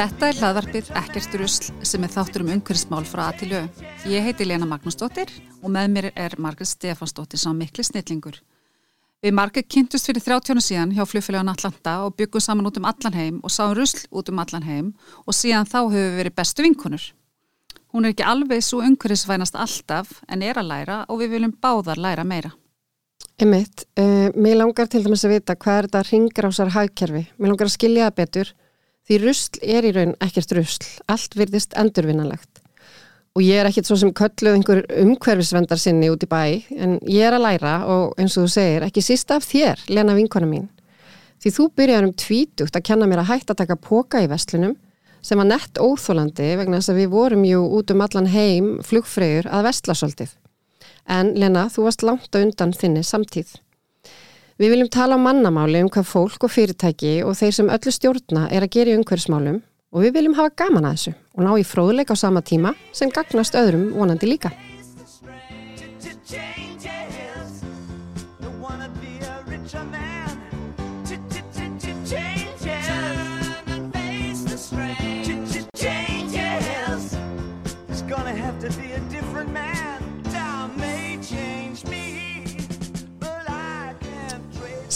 Þetta er hlaðvarpið Ekkert rusl sem er þáttur um umhverfsmál frá Atilju. Ég heiti Lena Magnúsdóttir og með mér er Margret Stefansdóttir sá mikli snillingur. Við Margret kynntust fyrir 30 ára síðan hjá fljóðfélagan Atlanta og byggum saman út um allan heim og sáum rusl út um allan heim og síðan þá höfum við verið bestu vinkunur. Hún er ekki alveg svo umhverfisvænast alltaf en er að læra og við viljum báðar læra meira. Emitt, uh, eh, mér langar til dæmis að vita hvað er þetta ringgrásar hagkerfi. Mér langar að skilja það betur því rusl er í raun ekkert rusl. Allt virðist endurvinnanlegt. Og ég er ekkert svo sem kölluð einhver umhverfisvendar sinni út í bæ en ég er að læra og eins og þú segir ekki sísta af þér, Lena vinkona mín. Því þú byrjar um tvítugt að kenna mér að hætta að taka póka í vestlunum sem var nett óþólandi vegna þess að við vorum jú út um allan heim flugfreyjur að vestlasöldið. En Lena, þú varst langt á undan þinni samtíð. Við viljum tala á mannamáli um hvað fólk og fyrirtæki og þeir sem öllu stjórna er að gera í umhverfsmálum og við viljum hafa gaman að þessu og ná í fróðleik á sama tíma sem gagnast öðrum vonandi líka.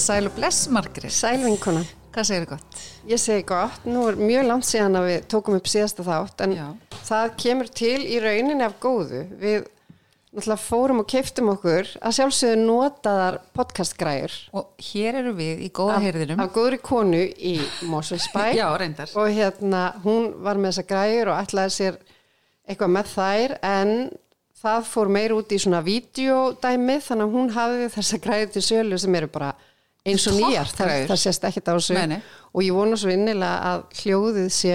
Sæl og bless Margri Sæl vinkona. Hvað segir þið gott? Ég segi gott, nú er mjög langt síðan að við tókum upp síðasta þátt en Já. það kemur til í rauninni af góðu. Við náttúrulega fórum og keiftum okkur að sjálfsögðu notaðar podcastgræður og hér eru við í góða heyrðinum af góðri konu í Moselsbæ Já, reyndar. Og hérna hún var með þessa græður og ætlaði sér eitthvað með þær en það fór meir út í svona videodæmi þannig að hún hafiði þessa græður til sölu sem eru bara eins og nýjar, það, það sést ekkert á þessu. Og ég vonu svo innilega að hljóðið sé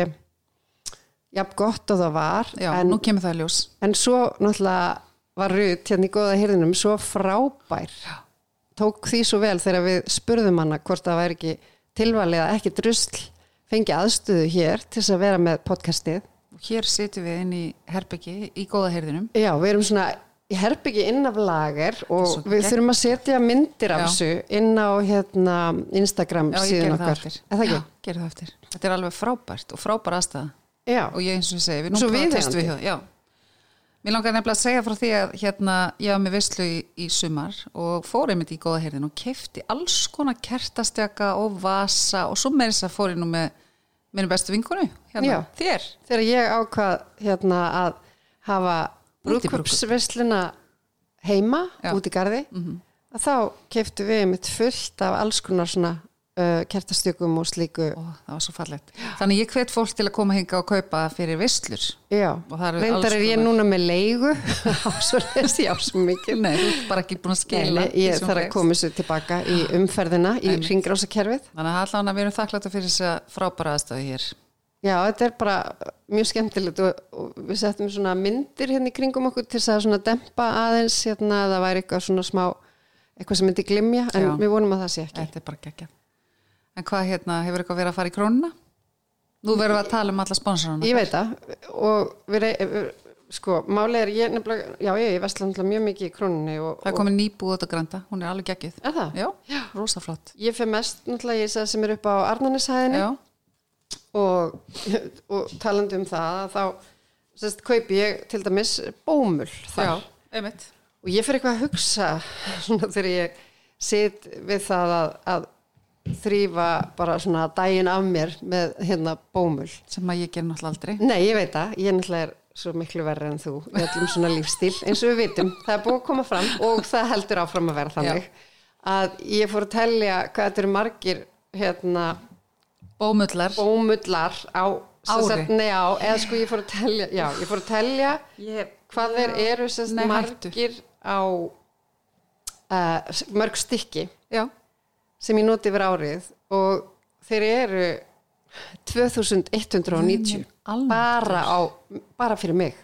jafn gott og það var Já, en, nú kemur það ljós. en svo náttúrulega var Rut hérna í goða hirðinum svo frábær. Já. tók því svo vel þegar við spurðum hana hvort það væri ekki tilvalið að ekki drusl fengi aðstöðu hér til þess að vera með podcastið. Og hér setjum við inn í herbyggi í goða hirðinum. Já, við erum svona ég herp ekki inn af lager og við ekki. þurfum að setja myndir af þessu inn á hérna, Instagram já, síðan okkar. Já, Þetta er alveg frábært og frábær aðstæða og ég eins og segi, við nú bara testum við það Mér langar nefnilega að segja frá því að hérna, ég var með visslu í, í sumar og fór einmitt í góða heyrðin og kefti alls konar kertastjaka og vasa og svo með þess að fór ég nú með minn bestu vinkunu, hérna, þér. Þegar ég ákvað hérna að hafa brúðköpsvesluna heima Já. út í gardi mm -hmm. að þá keftu við mitt fullt af alls konar svona uh, kertastjökum og slíku. Ó, það var svo fallet þannig ég hvet fólk til að koma hinga og kaupa fyrir visslur Já, reyndar er ég núna með leigu. Svo les ég á svo mikið. Nei, bara ekki búin að skila Nei, ég þarf að koma sér tilbaka í umferðina í ringrásakerfið Þannig að allavega við erum þakkláta fyrir þess að frábæra aðstöðu hér Já, þetta er bara mjög skemmtilegt og, og við settum svona myndir hérna í kringum okkur til þess að svona dempa aðeins hérna að það væri eitthvað svona smá eitthvað sem myndi glimja en Já. við vonum að það sé ekki. Þetta er bara geggja. En hvað hérna, hefur eitthvað verið að fara í krónuna? Nú verðum við að tala um alla sponsoruna. Ég veit það og við, sko, málið er ég nefnilega, já ég vestla mjög mikið í krónunni. Og, það er komið nýbúð átta grænta, hún er alveg geggið. Er það? Já, Já. rosaflott. Ég fyrir mest náttúrulega ég sem er upp á Arnarnishæðinu og, og talandi um það þá sérst, kaupi ég til dæmis bómul þar. Já, og ég fyrir eitthvað að hugsa svona þegar ég sitt við það að, að þrýfa bara svona dægin af mér með hérna bómul. Sem að ég ger náttúrulega aldrei. Nei, ég veit það, ég náttúrulega er svo miklu verri en þú við ætlum svona lífstíl eins og við vitum. Það er búið að koma fram og það heldur áfram að vera þannig. Já. að ég fór að tellja hvað þetta eru margir hérna Bómullar. Bómullar á Ári. Njá, eða sko ég fór að telja Já, ég fór að telja ég, hvað þeir eru sérst nei, margir á uh, mörg stykki já. sem ég noti yfir árið og þeir eru 2190 bara, á, bara fyrir mig.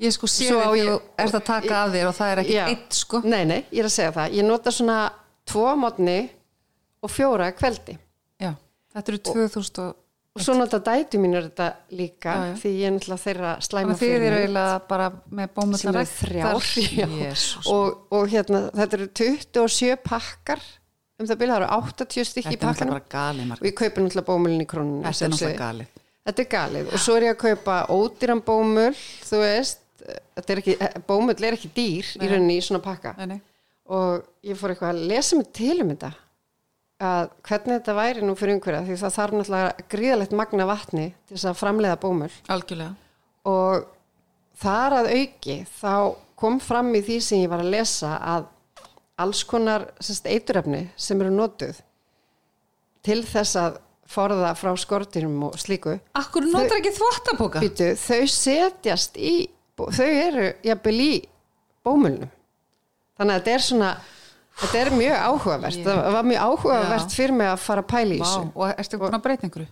Ég sko sé að þú ert að taka ég, af þér og það er ekki já, eitt sko. Nei, nei, ég er að segja það. Ég nota svona tvo mótni og fjóra kveldi Þetta eru 2000 og... Og svo náttúrulega dætu mín er þetta líka já, já. því ég er náttúrulega þeirra slæma fyrir mig. Þið eru eiginlega bara með bómullar þrjár. Og, og hérna þetta eru 27 pakkar um það byrja, það eru 80 stykki í Þetta er náttúrulega pakkanum. bara galið og margir. ég kaupi náttúrulega bómulin í krónunni Þetta er náttúrulega galið. Þetta er galið. Og svo er ég að kaupa ódýran bómul, þú veist, þetta er ekki, bómul er ekki dýr í rauninni í svona pakka. Nei, nei. og ég fór eitthvað að lesa mig til um þetta að hvernig þetta væri nú fyrir umhverja því það þarf náttúrulega gríðalegt magna vatni til þess að framleiða bómul Algjörlega. og þar að auki þá kom fram í því sem ég var að lesa að alls konar sérst, eiturefni sem eru notuð til þess að forða frá skortinum og slíku Akkur notar ekki þvottaboka? Býtu, þau setjast í þau eru jafnvel í bómulnum þannig að þetta er svona þetta er mjög áhugavert. Ég- það var mjög áhugavert Já. fyrir mig að fara að pæla í Vá, þessu. og ertu búin að breyta einhverju?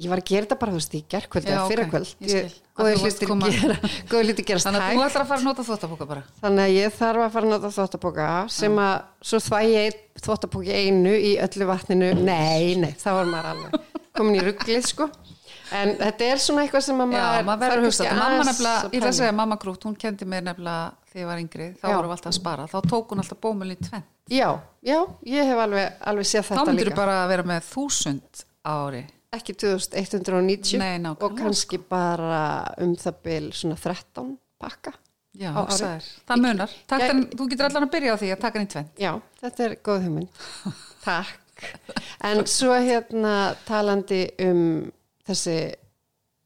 ég var að gera þetta bara þú veist í gerkvöld Já, eða ok, fyrirkvöld ég skil. Góði hlutir gerast Þannig að hægt. þú ætlar að fara að nota þvottaboka bara. Þannig að ég þarf að fara að nota þvóttaboka sem að svo þvæ ég þvóttaboki einu í öllu vatninu. Nei, nei, það var maður alveg komin í rugglið sko en þetta er svona eitthvað sem að Já, maður verður hugsa. Mamma nefnilega, ég ætla að segja mamma grút, hún kendi mér nefnilega þegar ég var yngri, þá vorum við alltaf að spara. Þá tók hún alltaf bómul í tvenn. Já, já, ég hef alveg, alveg séð Þá þetta líka bara að vera með þúsund ári. ekki 2190 Nei, og kannski bara um það bil svona 13 pakka Já, hugsaðir. Það munar. Ég- en, þú getur allan að byrja á því að taka hann í tvenn. Já, þetta er góð hugmynd. Takk. En svo hérna talandi um þessi,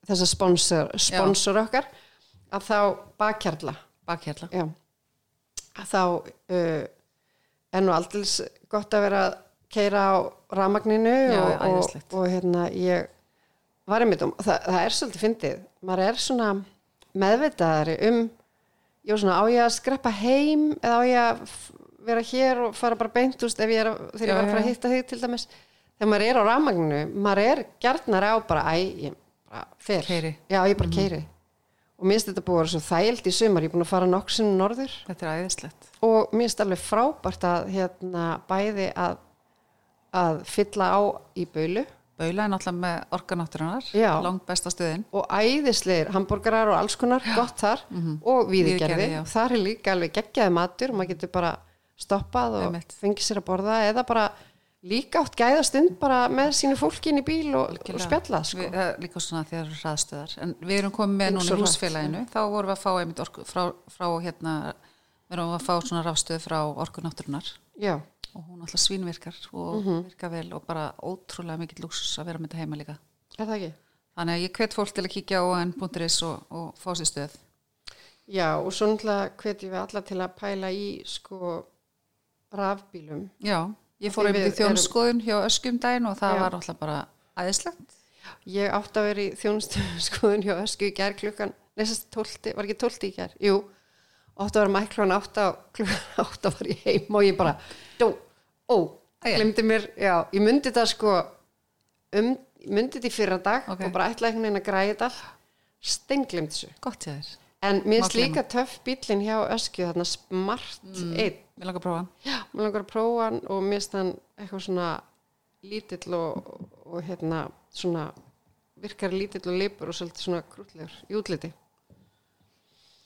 þessa sponsor, sponsor okkar, að þá bakkjarla, Bakhjalla. já, að þá uh, er nú aldils gott að vera að keira á ramagninu Já, og, og, og hérna ég var einmitt um, það, það er svolítið fyndið, maður er svona meðvitaðari um já svona á ég að skreppa heim eða á ég að vera hér og fara bara beint úst ef ég er að, þegar ég Já, var að fara að hitta þig til dæmis þegar maður er á rafmagninu, maður er gjarnar á bara, æ, ég bara fer. Já, ég bara keiri og mér finnst þetta búið að vera svo þægild í sumar. Ég er búin að fara nokksin norður. Þetta er æðislegt. og mér finnst alveg frábært að hérna bæði að að fylla á í baulu. Baula er náttúrulega með orkanátturinnar, Já. langt besta stöðin. og æðislegir hambúrgarar og alls konar gott þar. Og Víðigerði, víðigerði já. þar er líka alveg geggjaði matur og maður getur bara stoppað og fengið sér að borða eða bara líka átt gæða stund bara með sínu fólki inn í bíl og, og spjallað sko. Við, líka svona þegar það eru hraðstöðar. En við erum komið með núna í húsfélaginu, þá vorum við að fá einmitt orku, frá, frá hérna, við erum að fá svona rafstöð frá orkunátturinnar og hún alltaf svínvirkar og Mhm. virkar vel og bara ótrúlega mikill lúksus að vera með þetta heima líka. Þannig að ég hvet fólk til að kíkja á n.is og, og fá sér stöð. Já, og svo náttúrulega hvetjum við alla til að pæla í sko rafbílum Já, ég fór einmitt í þjónskoðun hjá öskjum daginn og það Já. var alltaf bara æðislegt. Ég átti að vera í þjónustum skoðun hjá Ösku í gær klukkan, neðsast tólti, var ekki tólti í gær? Jú, átti að vera mæk klukkan átta og klukkan átta var ég heim og ég bara, dó, ó, glemdi mér, já, ég myndi þetta sko, um, ég myndi þetta í fyrra dag Ok. og bara ætla einhvern veginn að græða þetta all, steinglemd þessu. Gott hjá þér. En mér finnst líka töff bílinn hjá Ösku, þarna smart mm. einn, Mér langar að prófa. Já, mér langar að prófa hann og mér finnst hann eitthvað svona lítill og, og hérna svona virkar lítill og lipur og svolítið svona krútlegur í útliti.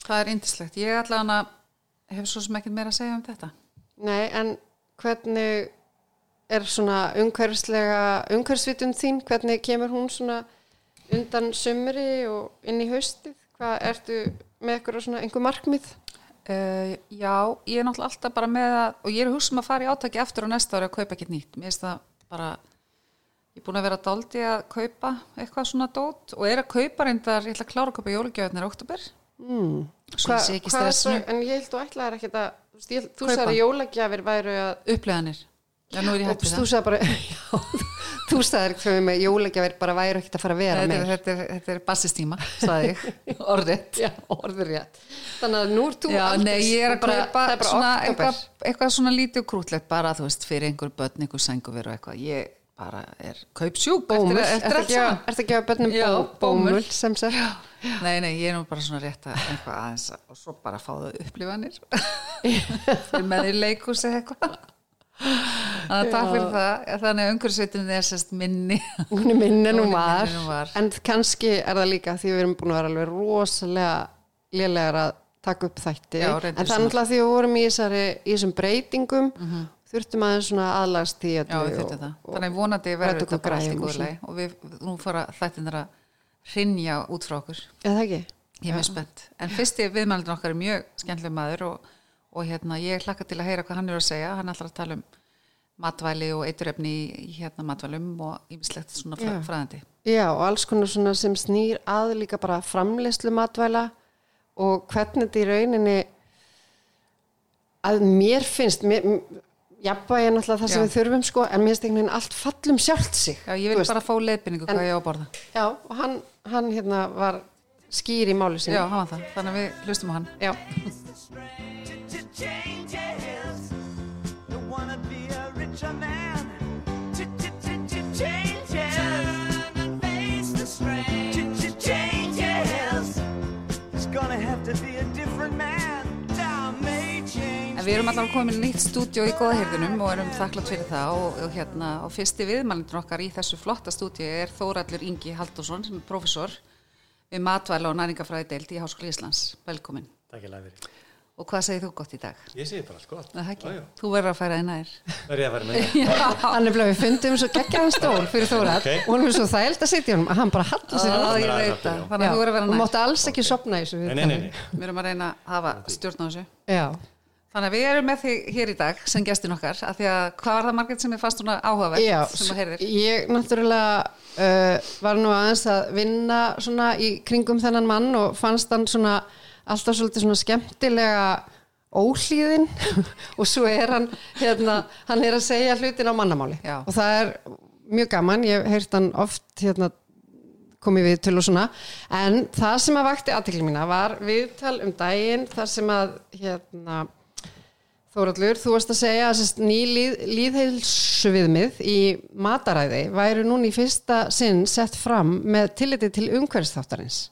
Það er yndislegt. Ég að hef svo sem ekkert meira að segja um þetta. Nei, en hvernig er svona umhverfislega, umhverfisvitun þín, hvernig kemur hún svona undan sumri og inn í haustið? Hvað ertu með einhver markmið? Uh, já, ég er náttúrulega alltaf bara með að, og ég er að hugsa um að fara í átaki aftur á næsta ári að kaupa ekkert nýtt. Mér finnst það bara, ég er búin að vera dáldi að kaupa eitthvað svona dót og er að kaupa reyndar, ég ætla að klára að kaupa jólugjöfnir í oktober. Mm. Ekki hvað er svo- En ég held ekkert að, þú veist, ég- þú sagði að jólagjafir væru að Uppleganir. Já, nú er ég og hætt við þú það. sagði bara já, þú sagði ekki fyrir mig jólagjafir bara væru ekkert að fara að vera Þetta er, með þetta er, þetta er bassistíma, sagði ég, orðið. orður rétt þannig að nú er þú aldrei- bara, bara svona eitthvað, eitthvað svona lítið og krútlegt bara, þú veist, fyrir einhver börn, einhver sænguveru og eitthvað. Ég bara er kaupsjúk bómul, eftir, eftir saman. ertu að gefa bönnum Já, bó, bómul bómul. sem sagt Nei, nei, ég er nú bara svona rétt að eitthvað aðeins að- og svo bara fá það upplifanir með í leikus eða eitthvað. Þannig að takk fyrir það. Þannig að umhverfisveitin er sérst minni. minni var, minni en hún var. en kannski er það líka því við erum búin að vera alveg rosalega lélegar að taka upp þætti Já, en svona. náttúrulega því við vorum í, þessum breytingum þurftum aðeins svona aðlagst í Já, við þurftum það. Þannig vonandi verður þetta bara allt í græjum og og við, nú fara þættin að hrinja út frá okkur. Ég er mjög spennt. En fyrsti viðmældur okkar er mjög skemmtileg maður og, og hérna, ég hlakka til að heyra hvað hann er að segja. Hann ætlar að tala um matvæli og eiturefni í hérna matvælum og ýmislegt svona Já. fræðandi. Já, og alls konar svona sem snýr að líka bara framleyslu matvæla og hvernig þetta í rauninni að mér finnst mér, jafnvægi er náttúrulega það sem Já. við þurfum sko, en mér finnst einhvern veginn allt fallum sjálft sig Já, ég vil bara fá leiðbynningu hvað ég á að borða. Já, og hann, hann hérna var skýr í máli sinni Já, hann var það. Þannig að við hlustum á hann. Já. Changes. Don't wanna be a richer man. To to to to changes. Turn and face the strain. To to changes. He's gonna have to be a different man. Við erum allavega komin í nýtt stúdíó í góðahyrðunum og erum þakklátt fyrir það og, og hérna og fyrsti viðmælindur okkar í þessu flotta stúdíu er Þórallur Ingi Haldursson sem er prófessor við matvæla og næringafræði deild í Háskóli Íslands. Velkomin. Takk ég fyrir. Og hvað segir þú gott í dag? Ég segi bara allt gott. Það er ekki. Þú verður að færa þig nær. Verð ég að vera með það? Hann er bleið, við fundum svo geggjaðan stól fyrir Þórat Ok. og hann er svo þægild að sitja í honum að hann bara hallar sér Ó, á ég það. veit það. Þannig að þú verður að vera og nær. mátti alls ekki sopna í þessu Nei, nei, nei, nei. Við erum að reyna að hafa stjórn á þessu. Já, Þannig að við erum með þig hér í dag sem gestin okkar af því að hvað var það margir sem er fast svona áhugavert Já, sem að heyrðir? ég náttúrulega uh, var nú aðeins að vinna svona í kringum þennan mann og fannst hann svona alltaf svolítið svona skemmtilega óhlýðin og svo er hann hérna, hann er að segja hlutin á mannamáli Já. og það er mjög gaman, ég hef heyrt hann oft hérna komið við til og svona en það sem að vakti aðtekli mína var viðtal um daginn þar sem að hérna Þórallur, þú varst að segja að ný líð, líðheilsuviðmið í mataræði væru núna í fyrsta sinn sett fram með tilliti til umhverfstáttarins.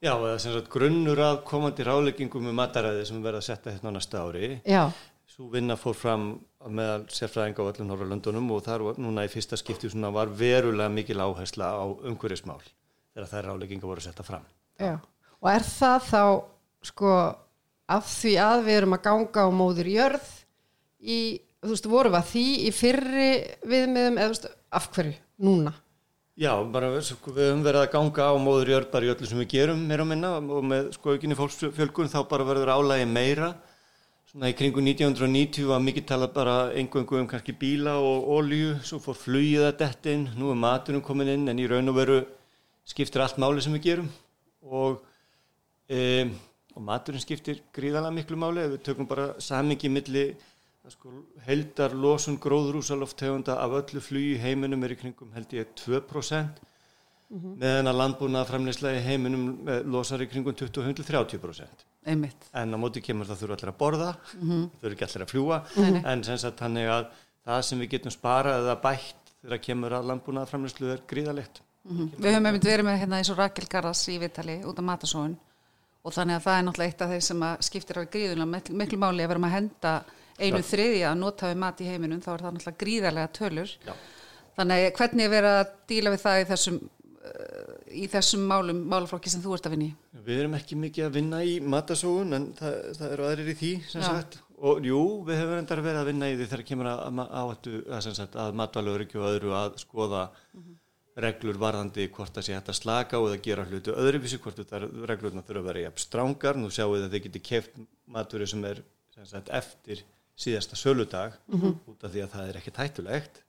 Já, eða sem sagt grunnur að komandi ráleggingum með mataræði sem verða að setja hérna á næsta ári. Já, Svo vinna fór fram meðal sérfræðinga á öllum Norrlöndunum og þar var núna í fyrsta skipti svona var verulega mikil áhersla á umhverfismál þegar þær rálegginga voru að setja fram. já. Og er það þá sko af því að við erum að ganga á móður jörð í, þú veist, vorum við að því í fyrri viðmiðum eða þú veist, af hverju núna? Já, bara sko, við höfum verið að ganga á móður jörð bara í öllu sem við gerum meira og minna og með sko aukinni fólksfjölgun þá bara verður álægi meira. Svona í kringu 1990 var mikið talað bara einhverjum um kannski bíla og olju, svo fór flugið að dettin, nú er maturinn komin inn en í raun og veru skiptir allt máli sem við gerum og, e, og maturinn skiptir gríðalega miklu máli við tökum bara samingi milli sko, heldar losun gróðrúsaloftegunda af öllu flugi í heiminum er í kringum held ég 2% meðan að landbúna framleysla í heiminum eh, losar í kringum 20-30%. Einmitt. En á móti kemur það þurfa allir að borða, þau eru ekki allir að fljúa, en sem sagt þannig að það sem við getum sparað eða bætt þegar kemur að landbúna framleyslu er gríðalegt. Við höfum einmitt verið með hérna eins og Rakel Garðas í Vitali út af matasóun og þannig að það er náttúrulega eitt af þeir sem skiptir á gríðulega miklu, miklu máli að vera að henda einu þriðja að nota við mat í heiminum þá er það náttúrulega gríðarlega tölur. Já. þannig að hvernig er verið að díla við það í þessum, uh, í þessum málum, málaflokki sem þú ert að vinna í? Við erum ekki mikið að vinna í matasóun en það, það eru aðrir í því og jú, við hefur endar verið að vinna í því þegar kemur að, að, að, að, matvalögur ekki og öðru að skoða reglur varðandi hvort það sé hægt að slaka á eða gera hlutu öðruvísi hvort þetta reglurna þurfa að vera jafn strángar nú sjáu þið að þið geti keft maturinn sem er sem sagt, eftir síðasta söludag út af því að það er ekki tættulegt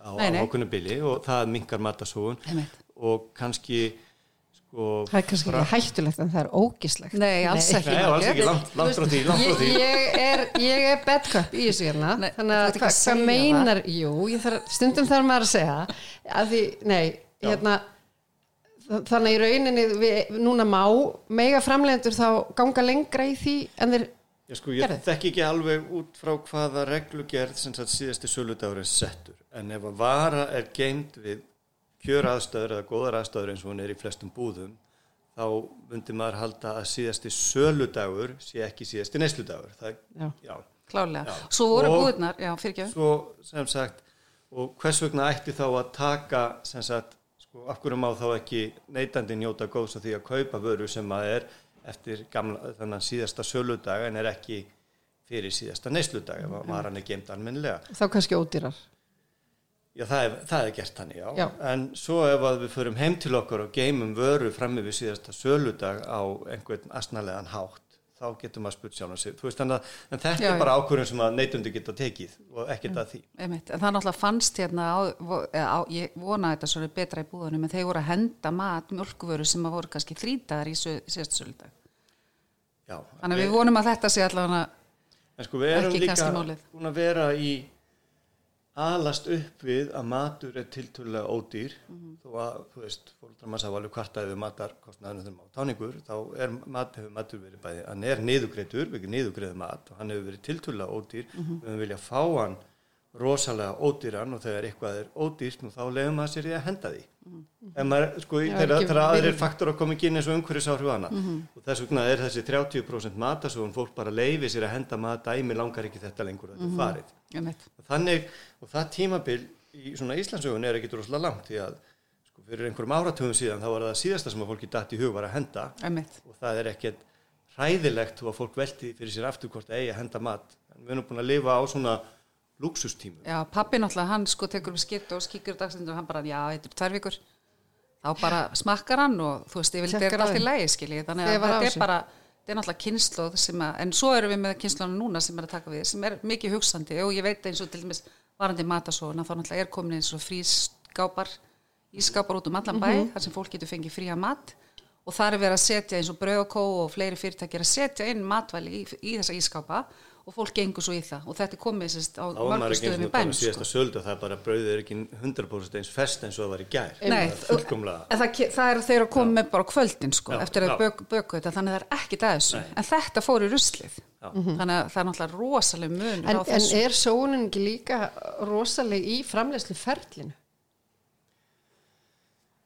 á, Nei, nei. á ákveðnu bili og það minkar matasóun og kannski sko Það er kannski ekki hættulegt en það er ógislegt. Nei, alls ekki Nei, alls ekki, langt, langt frá því, langt frá því. ég er, ég er bad cup í þessu hérna. Nei, þannig að hvað segja meinar jú, ég þarf, stundum þarf maður að segja að því, nei, hérna þa- þannig í rauninni við, núna má mega framlegendur þá ganga lengra í því en þeir Já, sko, ég þekki ekki alveg út frá hvaða reglugerð sem sagt síðasti söludagur er settur en ef að vara er geimt við kjör aðstöður eða góðar aðstöður eins og hún er í flestum búðum þá myndi maður halda að síðasti söludagur sé ekki síðasti neysludagur það, Já. já. Klálega. Já. Svo voru Og- búðnar, já, fyrirgjöf. Svo sem sagt og hvers vegna ætti þá að taka sem sagt, sko, af hverju má þá ekki neytandi njóta góðs af því að kaupa vöru sem að er eftir gamla, þannig síðasta söludag en er ekki fyrir síðasta neysludag ef að varan er geimt almennilega. Þá kannski ódýrar. Já, það er, það er gert þannig, já. Já. En svo ef að við förum heim til okkar og geymum vöru frammi við síðasta söludag á einhvern asnalegan hátt, þá getur maður spurt sjálf. Þú veist, þannig að þetta Já, er bara ákvörðun sem að neytundi geta tekið og ekkert að því. Einmitt. En það náttúrulega fannst hérna, á, á, ég vona þetta svo er betra í búðunum, en þeir voru að henda mat, mjölkuvöru sem að voru kannski þrítaðar í sö- síðasta söludag. Já. Þannig að við vonum að þetta sé allavega En sko við erum líka búin að vera í alast upp við að matur er tiltölulega ódýr Mhm. þó að, þú veist, fólkdrar manns hafa alveg matarkostnaðinu þegar á táningur þá er mat, hefur matur verið bæði hann er niðugreitur, við ekki niðugreiðu mat og hann hefur verið tiltölulega ódýr Mhm. við höfum vilja fá hann rosalega ódýran og þegar eitthvað er ódýrt nú þá leiðum maður sér í að henda því. Mhm. en maður, sko, þegar ekki aðrir faktor að koma ekki inn eins og umhverfisáhrif hana Mhm. og þess vegna er þessi 30% matasóun fólk bara leifi sér að henda mat dæmi langar ekki þetta lengur að þetta er farið. Einmitt. og þannig, og það tímabil í svona Íslandsögun er ekkit rosalega langt því að sko, fyrir einhverjum áratugum síðan þá var það síðasta sem að fólki datt í hug var að henda. Og það er ekkert hræðilegt þó að fólk velti fyrir sér aftur hvort eigi að henda mat. En við erum búin að lifa á svona luxustímum Já, pappi náttúrulega, hann sko tekur við skipt og skíkur dagstundur og hann bara, já, þetta er tvær vikur. Þá bara smakkar hann og þú veist, ég vil á allt í lægi, skiljið. Þannig að þetta er bara, þetta er náttúrulega kynnslóð sem að, en svo erum við með kynnslóðinu núna sem er að taka við, sem er mikið hugsandi. Og ég veit eins og til dæmis varandi matasóna, þá náttúrulega er komin eins og frískápar, ískápar út um allan bæ, þar sem fólk getur fengið fría mat. Og þar er verið að setja eins og brauð og kó og fleiri fyrirtækir að setja inn matvæli í, í þessa ískápa og fólk gengur svo í það. Og þetta er komið sérst á mörgum ekki stöðum í bænum sko. það er bara brauðið er ekki 100% eins fest eins og það var í gær. Nei, það það, það er þeir að koma með bara kvöldin sko, Já, eftir að já. bök, böku þetta þannig að það er ekkit að þessu. En þetta fór í ruslið. Þannig að það er náttúrulega rosaleg mun En, en er sóunin ekki líka rosaleg í framlegslu ferlinu?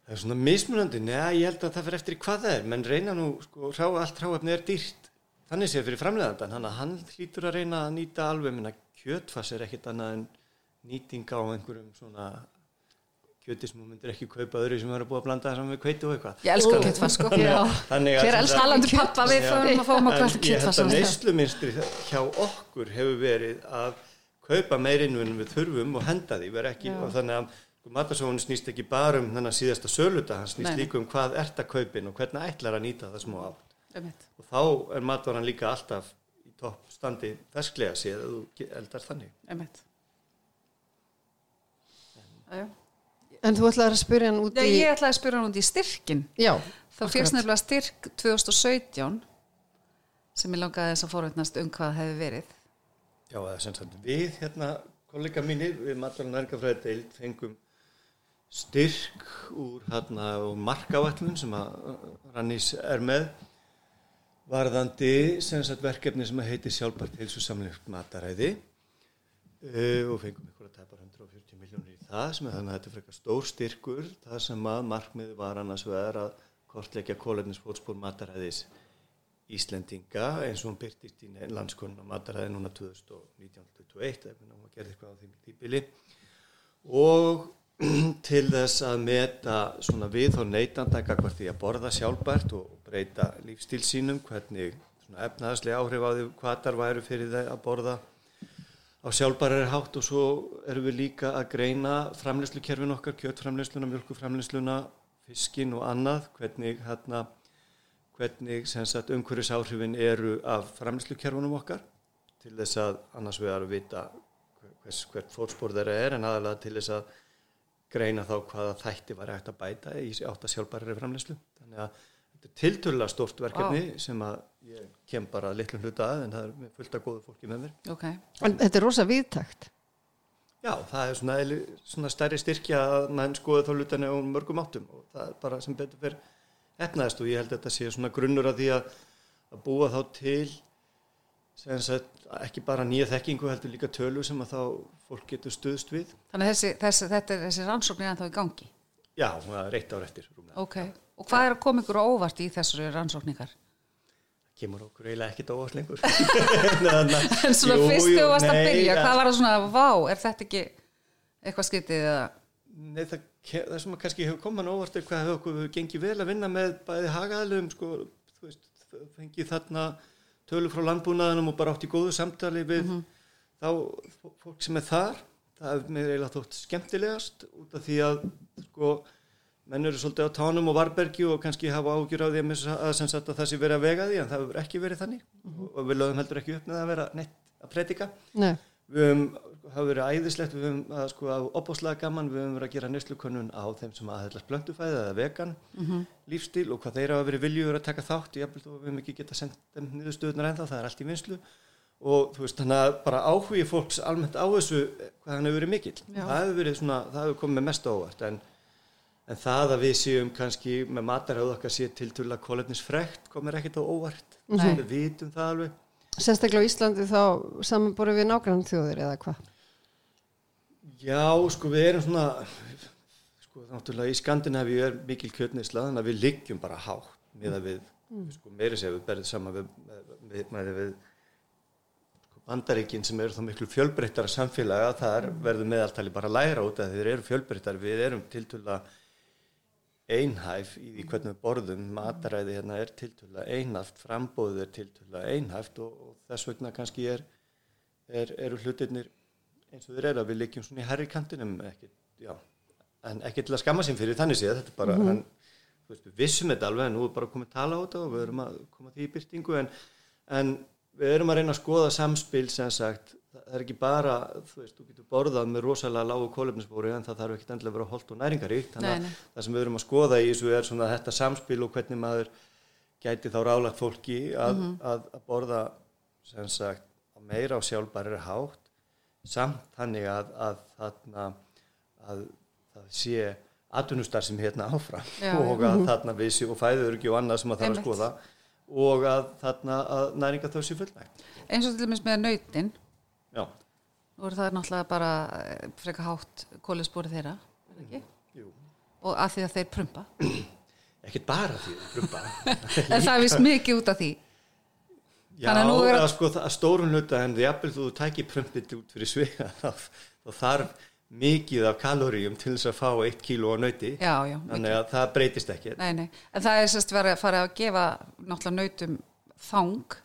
Það er svona mismunandi, neða ég held að það fyrir eftir hvað það er, menn reyna nú, sko, hrá, allt hráefni er dýrt, þannig séð fyrir framleiðandan, hann að hann hlýtur að reyna að nýta alveg, minna kjötfass er ekkit annað en nýting á einhverjum svona kjöti sem þú myndir ekki kaupa öðru sem eru búið að blanda saman við kveiti og eitthvað. ég elska kjötfars sko Þannig að- þannig að- hver elskar talandi pappa við fórum að fá maður En kvöld ég held að kjötfars neysluminstri hjá okkur hefur verið að kaupa meirinu en við þurfum og henda því, og þannig að sko, matasóun snýst ekki bara um þennan síðasta söluta, hann snýst Nei. líka um hvað ert að kaupin og hvernig ætlar að nýta það smá átt. Einmitt. Og þá er matvaran líka alltaf í topp standi fersklega séð að þú eldar þannig. Einmitt. Já, En þú ætlaði að spyrja hann út já. í... ég ætlaði að spyrja hann út í styrkin Já, þá fyrst nefnilega styrk 2017 sem ég langaði þess að forveitnast um hvað hefði verið Já, það er sem sagt við hérna, kollega mínir, við matvaran nærgafræði deild fengum styrk úr hérna og markáætlun sem að Rannís er með varðandi sagt verkefni sem að heiti sjálfbært heilsusamlegt mataræði uh, og fengum ykkur að tæpa 140 miljónir í það sem er þannig að þetta er frekar stór styrkur það sem að markmiði var annars vegar að kortleggja kólefnisfótspór mataræðis Íslendinga eins og hún byrtist í landskonun á mataræði núna 2019-2021 ef hún gerði eitthvað á því típili og til þess að meta svona við og neytanda gagvart því að borða sjálfbært og breyta lífstíl sínum, hvernig svona efnaðaslega áhrif á því hvað þar væru fyrir þeir að borða á sjálfbærar hátt og svo erum við líka að greina framleyslukerfin okkar, kjötframleysluna, mjölkuframleysluna, fiskin og annað, hvernig hérna hvernig umhverfisáhrifin eru af framleyslukerfunum okkar til þess að annars við erum að vita hvers, hvert fórspór þeirra er en aðalega til þess að greina þá hvaða þætti var hægt að bæta í átt að sjálfbærari framleyslu. Þannig að þetta er tiltölulega stórt verkefni sem að ég kem bara litlum hluta að en það er fullt af góðu fólki með mér. ok, en þetta er rosa viðtækt. Já, það er svona, svona stærri styrkja að mann skoði þá hlutinni á mörgum áttum og það er bara sem betur fyrir efnaðist og ég held að þetta sé svona grunnur að því að, að búa þá til sagt ekki bara nýja þekkingu heldur líka tölu sem að þá fólk getur stuðst við. þannig að þessi, þessi, þetta er þessi rannsóknir en þá í gangi Já, það er eitt ár eftir. rúmlega. ok, og hvað er að koma ykkur óvart í þessari rannsókningar Kemur okkur eiginlega ekkit óvart lengur. en en svona fyrst þegar þú varst að byrja hvað var það svona, vá, er þetta ekki eitthvað skytið eða Nei, það, það sem kannski hefur komað óvart er hvað hefur okkur gengið vel að vinna með bæði hagaðalum, sko, þú veist, fengið þarna tölur frá landbúnaðinum og bara átt í góðu samtali við þá fó- fólk sem er þar það er mér eiginlega þótt skemmtilegast út af því að sko menn eru svolítið á tánum og varbergi og kannski hafa ágjur á því að, sem sagt að það sé verið að vega því en það hefur ekki verið þannig. Og við lögum heldur ekki upp með að vera neitt að predika. Nei, við höfum, hafa verið æðislegt. Við höfum að sko að opáslega gaman. Við höfum verið að gera neyslukönnun á þeim sem aðhællast blöndufæði eða vegan lífstíl og hvað þeir hafa verið viljugur að taka þátt. Að við höfum ekki geta sendt þeim niðurstöðunar ennþá, það er allt í vinslu og þú veist þannig að bara áhugi fólks almennt á þessu hvað hann hefur verið mikill. Já. það hefur verið svona, það hefur komið mest á óvart. En, en það að við séum kannski með matarhauð okkar sé til tulla kólefnisfrekt komir ekkert á óvart. Við vitum það alveg. Sérstaklega á Íslandi þá samanborið við nágrann þjóðir eða hvað? Já, sko við erum svona sko náttúrulega í Skandinavíu er mikil kjötneisla þannig að við liggjum bara hátt með að við, sko meiri segja við berðum saman við, með, með, við sko, bandaríkin sem eru þá miklu fjölbreyttara samfélaga þar verður meðaltali bara að læra út að þeir eru fjölbreyttar. Við erum tiltöla einhæf í því hvernig við borðum. Mataræði hérna er tiltöla einhæft frambóðið er tiltöla einhæft og, og þess vegna kannski er, er, eru hlutirnir eins og þeir eru að við liggjum svona í herri kantinum ekki, já, en ekki til að skamma sín fyrir þannig séð, þetta er bara en, þú veist, við vissum þetta alveg en nú er bara komið að tala á þetta og við erum að koma því í byrtingu en, en við erum að reyna að skoða samspil sem sagt, það er ekki bara þú veist, þú getur borðað með rosalega lágu kólefnisbóri en það þarf ekki endilega að vera holt og næringaríkt þannig að það sem við erum að skoða í þessu er svona þetta samspil og hvernig maður gæti þá rálagt fólki að, að, að borða sem sagt meira á sjálfbæri hátt samt þannig að, að þarna að það sé atvinnustar sem hérna áfram Já, og að þarna við séu og fæður ekki og annað sem að þarf að skoða og að þarna að næringa þau sé fullnægt. eins og til dæmis með nautin Já, nú er það náttúrulega bara eh, freka hátt kólisbúri þeirra er það ekki? jú. og að því að þeir prumpa Ekkert bara því að brumba. en það er vist mikið út af því Já, er- að sko það að stórun hluta en því að þú tækir prumpið út fyrir svega þá, þá þarf mikið af kaloríum til þess að fá eitt kíló á já, þannig að það breytist ekki Nei, nei, en það er sérst verið að fara að gefa náttúrulega nautum þang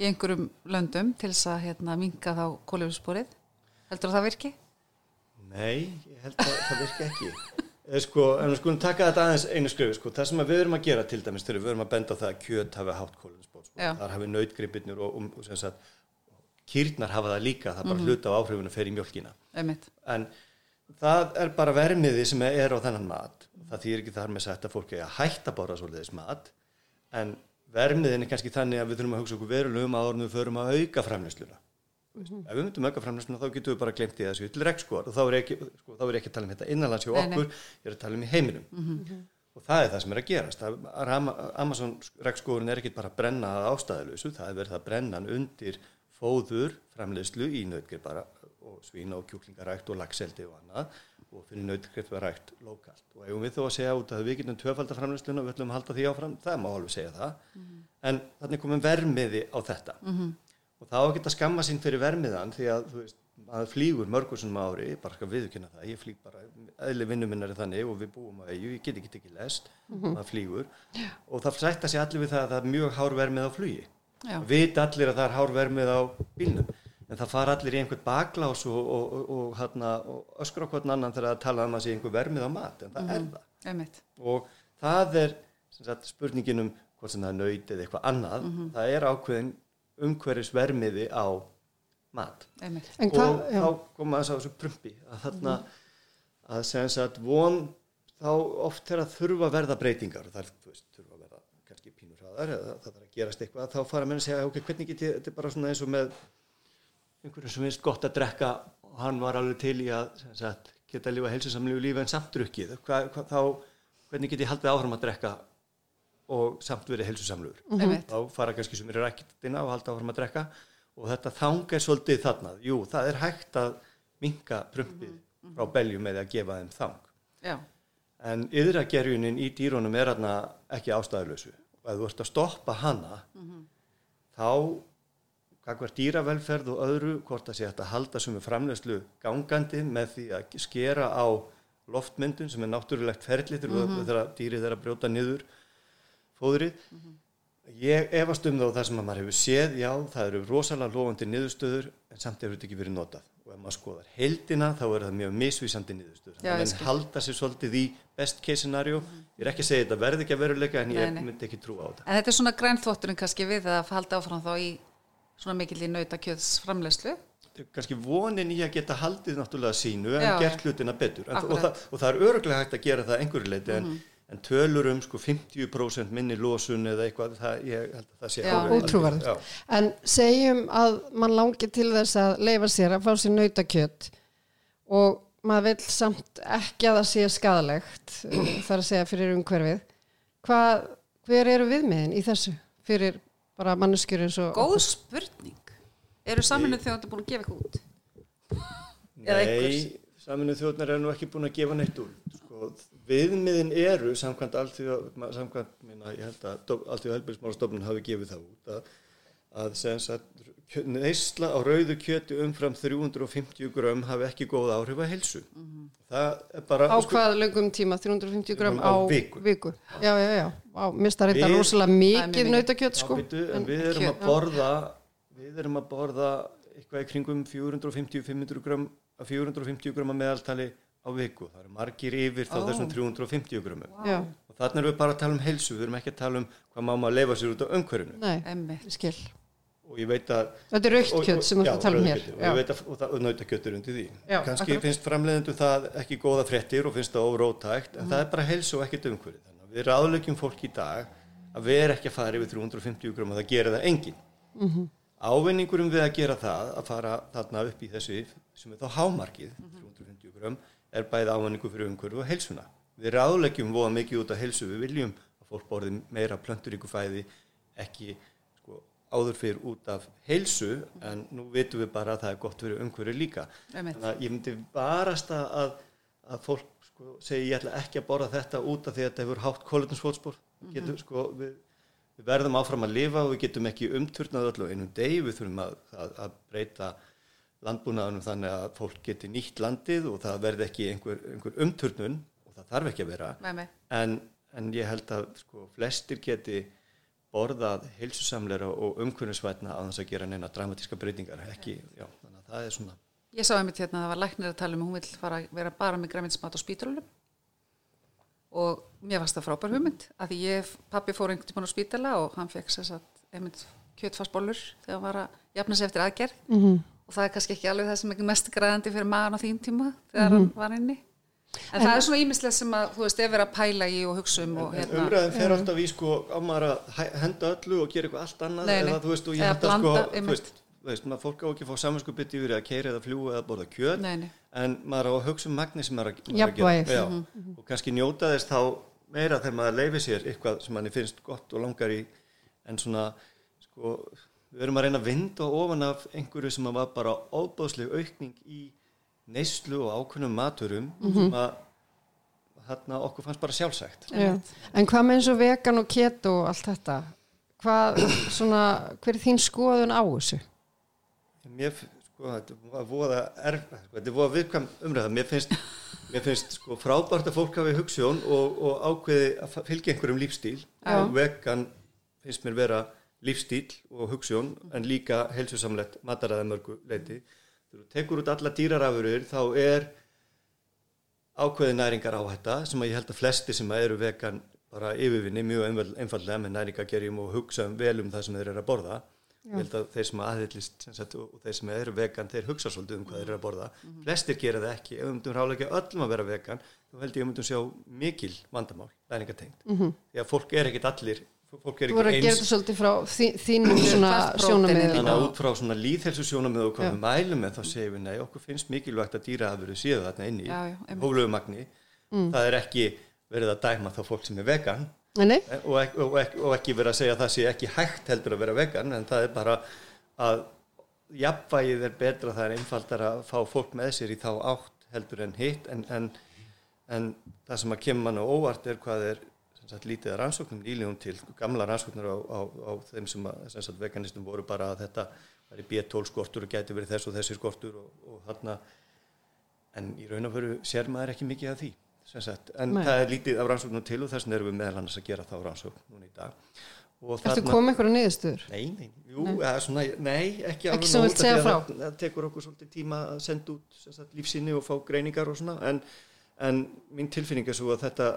í einhverjum löndum til þess að hérna, minka þá kólefnissporið. Heldur að það virki? Nei, ég held að það virki ekki sko, en við skulum taka þetta aðeins einu skrifu sko. það sem að við erum að gera til dæmis þegar við erum að benda á það að kjöt hafi hátt kólinsbót sko. Þar hafi nautgripirnir og, og, og sem sagt, kýrnar hafa það líka. Það bara hluta á áhrifinu fer í mjölkina Einmitt. en það er bara vermiði sem er á þennan mat. Það þýr ekki þar með sagt að fólk er að hætta að borða svolítið mat. En vermiðin er kannski þannig að við þurfum að hugsa okkur verulegum en við förum að auka framleysluna ef við myndum auka framleysluna þá getum við bara glemt í þessu til rekskor og þá er ekki, sko, þá er ekki að tala um þetta innanlands hjá okkur, ég er að tala um í heiminum. Og það er það sem er að gerast. Það, Ama- Amazon rekskórin er ekki bara að brenna að ástæðuleysu, það er verið að brenna hann undir fóður framleiðslu í nautgrip bara og svína og kjúklingarækt og lagseldi og annað og fyrir nautgrip var rækt lokalt og eigum við þó að segja út að við getum tvöfaldar framleiðsluna og við ætlum að halda því áfram, það má alveg segja það. En þannig komum vermiði á þetta og þá að geta skamma sín fyrir vermiðan því að þú veist, maður flýgur mörgur sem ári, bara skal viðkynna það ég flýg bara, eðli vinnum minnar er þannig og við búum eigu, ég get ekki tekið lest maður flýgur. Og það sætta sig allir við það að það er mjög hár vermið á flugi. Vit allir að það er hár vermið á bílnum. En það fara allir í einhvern baklás og, og, og, og, og öskra okkur annan þegar það tala um að sé einhver vermið á mat en það er það. Einmitt. og það er sagt, spurningin um hvort sem það er nöyt eða eitthvað annað það er ákveðin umhverfis vermiði á mat. Einmitt. En hvað, og já, þá koma þess að þessu prumpi að þarna að sem sagt von þá oft þegar þurfa að verða breytingar er, þú veist, þurfa að verða kannski pínur hraðar eða það þarf að gerast eitthvað þá fara menn að segja, ok, hvernig get ég, þetta er bara svona eins og með einhverjum sem finnst gott að drekka og hann var alveg til í að sem sagt, geta að lifa heilsusamlegu lífi en samt drukkið. Hva, hva, þá, hvernig get ég haldið áfram að drekka og samt verið heilsusamlegur. Einmitt. þá fara kannski sem eru ræktina og halda áfram að drekka og þetta þang er svolítið þarna. Jú, það er hægt að minka prumpið frá beljum með að gefa þeim þang. Já. en yðragerjunin í dýrónum er þarna ekki ástæðulösu og ef þú ert að stoppa hana þá kakvar dýravelferð og öðru hvort það sé að halda sem er framlegslu gangandi með því að skera á loftmyndun sem er náttúrulegt ferli þegar mm -hmm. dýrið er að brjóta niður fóðrið Ég efast um þá það sem að maður hefur séð, já, það eru rosalega lofandi niðurstöður en samt hefur þetta ekki verið notað. Og ef maður skoðar heildina þá er það mjög misvísandi niðurstöður. Já, að halda sér svolítið í best case scenario. Ég er ekki að segja þetta verði ekki að veruleika en ég nei. myndi ekki trúa á þetta. En þetta er svona grænþvotturinn kannski við að halda áfram þá í svona mikill í er kannski vonin í að geta haldið náttúrulega sínu en Já, gert hlutina betur. En, og. Mhm. það, og það er öruglega hægt að gera það einhverju leiti en, en tölur um sko 50% minni losun eða eitthvað, það, ég held að það sé alveg- Ótrúverðugt. Já. En segjum að mann langi til þess að leifa sér að fá sér nautakjöt og maður vil samt ekki að það sé skadalegt þar að segja fyrir umhverfið. Hvað, hver eru viðmiðin í þessu fyrir bara manneskjur eins og Góð spurning. Eru saminuð þjóðandi búin að gefa eitthvað út? Nei, saminuð þjóðnar er nú ekki búin að gefa neitt úr. Sko, viðmiðin eru samkvæmt allþjóða, samkvæmt, minna, ég held að allþjóða helbærismálastofnun hafi gefið það út að, að neysla á rauðu kjöti umfram 350 grömm hafi ekki góð áhrif að helsu. Það er bara... á sko, hvað löngum tíma 350 gram Á á, viku. Já, já, já. Á, mista þetta Við- rosalega mikið nautakjöt sko. Já, býtu, en við erum kjöt, að borða við erum að borða eitthvað í kringum 450-500 grömm 450 grömm að meðaltali á viku. Það eru margir yfir þá Ó. þessum 350 grömmum. Já, Og þannig erum við bara að tala um helsu, við erum ekki að tala um hvað má maður leifa sér út á umhverfinu. nei, skil. Og ég veit að... Þetta er raukt og- kjöt og- sem ert já, að tala um hér. Og ég veit að og, það- er undir því. Já, Kanski akkurat. finnst framleiðendu það ekki góða fréttir og finnst það órótækt, en það er bara helsu og ekkert umhverfið. Þannig að við ráðlegjum fólk í dag að vera ekki að fara yfir 350 grömm og það gera það enginn. Mhm. Ávinningurum við að gera það, að fara þarna upp í þessu sem er þá hámarkið, 350 grömm, er bæði ávinningu fyrir umhverfu og helsuna. Við ráðleggjum voða mikið út af helsu, við viljum að fólk borði meira plönturíku fæði, ekki sko, áður fyrir út af helsu, en nú vitum við bara að það er gott fyrir umhverfu líka. Þannig að ég myndi varast að, að, fólk sko, segi ég ætla ekki að borða þetta út af því að þetta hefur hátt kólutinspótspor. Mm -hmm. sko, við, við verðum áfram að lifa og við getum ekki umturnað öllu einum degi, við þurfum að, að, að breyta landbúnaðunum þannig að fólk geti nýtt landið og það verði ekki einhver, einhver umturnun og það þarf ekki að vera Nei, nei. en, en ég held að sko, flestir geti borðað heilsusamleira og umkunnisvætna á þess að gera neina dramatíska breytingar ekki, já, þannig að það er svona Ég sá einmitt hérna að það var læknir að tala um að hún vill fara að vera bara með græminsmat á spítalunum og mér varst það frábær hugmynd að því ég, pappi fór einhvern tímann á spítala og hann fekk sér satt einmitt kjötfarsbólur þegar hann var að jafna sig eftir aðgerð -hmm. Og það er kannski ekki alveg það sem er mest græðandi fyrir magan á þín tíma þegar hann var inni. En, það er svona ímislega sem að þú veist, ef er að pæla í og hugsa um og En hérna umræðin fer alltaf í sko á maður að henda öllu og gera eitthvað allt annað Nei, eða þú veist og ég held að sko þú veist, veist, maður fólk á ekki að fá samanskupið yfir að keira eða fljúa eða borða kjöt Nei, nei. en maður á að hugsa um magni sem maður að, maður er að gera. Já, og kannski njóta þess þá meira þegar maður leifir sér eitthvað sem manni finnst gott og langar í en svona sko við erum að reyna að vinda ofan af einhverju sem var bara óbóðsleg aukning í neyslu og ákveðnum maturum sem að þarna okkur fannst bara sjálfsagt Já. En hvað með eins og vegan og keto og allt þetta? Hvað, svona, hver er þín skoðun á þessu? Mér, f- sko, þetta voða erf, sko, þetta er voða viðkvæm umræða. Mér finnst, mér finnst sko, frábært að fólk hafi hugsjón og, og ákveði að fylgja einhverjum lífstíl. Já. Og vegan finnst mér vera lífstíl og hugsjón en líka helsusamlegt mataræða mörgu leiti. Þegar þú tekur út alla dýrarafurur þá er ákveði næringar áhætta sem að ég held að flesti sem eru vegan bara yfirvinni mjög einfaldlega með næringagerjum og hugsa vel um það sem þeir eru að borða. Ég held að þeir sem aðhyllist sem og þeir sem eru vegan, þeir hugsa svolítið um hvað þeir eru að borða. Flestir gera það ekki, ef við myndum ráðlega öllum að vera vegan, þá held ég að við myndum sjá mikil vandamál, næringatengt því að fólk er ekkit allir Þú voru að gera þetta svolítið frá þí- þínum svona Fast prótein sjónamið. Þannig að út frá svona líðhelsu sjónamið og hvað við mælum með þá segjum við nei, okkur finnst mikilvægt að dýraafurðu séu þarna inni Já, já, einmitt. hóflögu magni. Það er ekki verið að dæma þá fólk sem er vegan Nei, nei, eh, og ekki, og, ekki, og ekki verið að segja að það sé ekki hægt heldur að vera vegan en það er bara að jafnvægið er betra, það er einfaldar að fá fólk með sér í þá átt heldur en hitt en, en, en það sem að kemur mann á óvart er hvað er sagt, lítið að rannsóknum nýlegum til gamla rannsóknur á, á, á þeim sem, að, sem sagt, veganistum voru bara að þetta væri B12 skortur og gæti verið þess og þessi skortur og, og þarna en í raun og veru sér maður ekki mikið af því sem sagt, en Nei. það er lítið af rannsóknum til og þess vegna erum við meðal annars að gera þá rannsókn núna í dag og Ertu komið einhverju niðurstöður? Nei, nei, jú, eða svona, nei, ekki alveg sem nóg, vilt segja að frá. Það, það tekur okkur svolítið tíma að senda út sem sagt, lífsýni og fá greiningar og svona, en, en mín tilfinning er svo að þetta,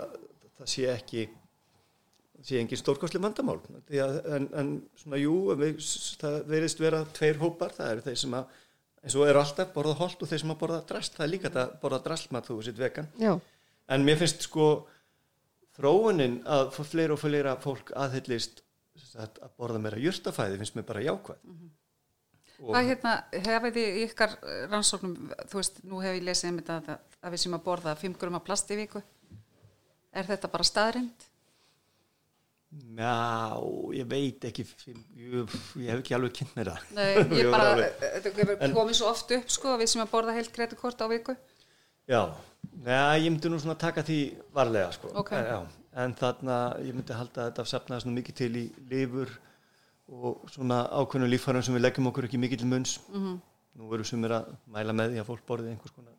það sé ekki, sé engin stórkostli vandamál. En, en svona, jú, við, það verðist vera tveir hópar, það eru þeir sem að, eins og eru alltaf borða holt og þeir sem að borða drast, það er líka að borða drastmat þú sitt vegan. Já, En mér finnst sko þróunin að fleira og fleira fólk aðhyllist að borða meira jurtafæði finnst mér bara jákvæð. Og, Hvað hérna, hefði þið ykkar eh, rannsóknum, þú veist, nú hef ég lesið um þetta að, að við sem að borða 5 grumma plast í viku. Er þetta bara staðrind? Já, ég veit ekki, ég, ég hef ekki alveg kynnt mér það. Nei, ég bara, alveg- þetta hefur komið svo oft upp, sko, við sem að borða heilt kredikort á viku. Já, Nei, ég myndi nú svona taka því varlega sko. Ok. En, en þarna, ég myndi halda að þetta safnaði svona mikið til í lifur og svona ákveðnum líffærum sem við leggjum okkur ekki mikið til munns. -hmm. Nú veru sumir að mæla með því að fólk borði einhvers konar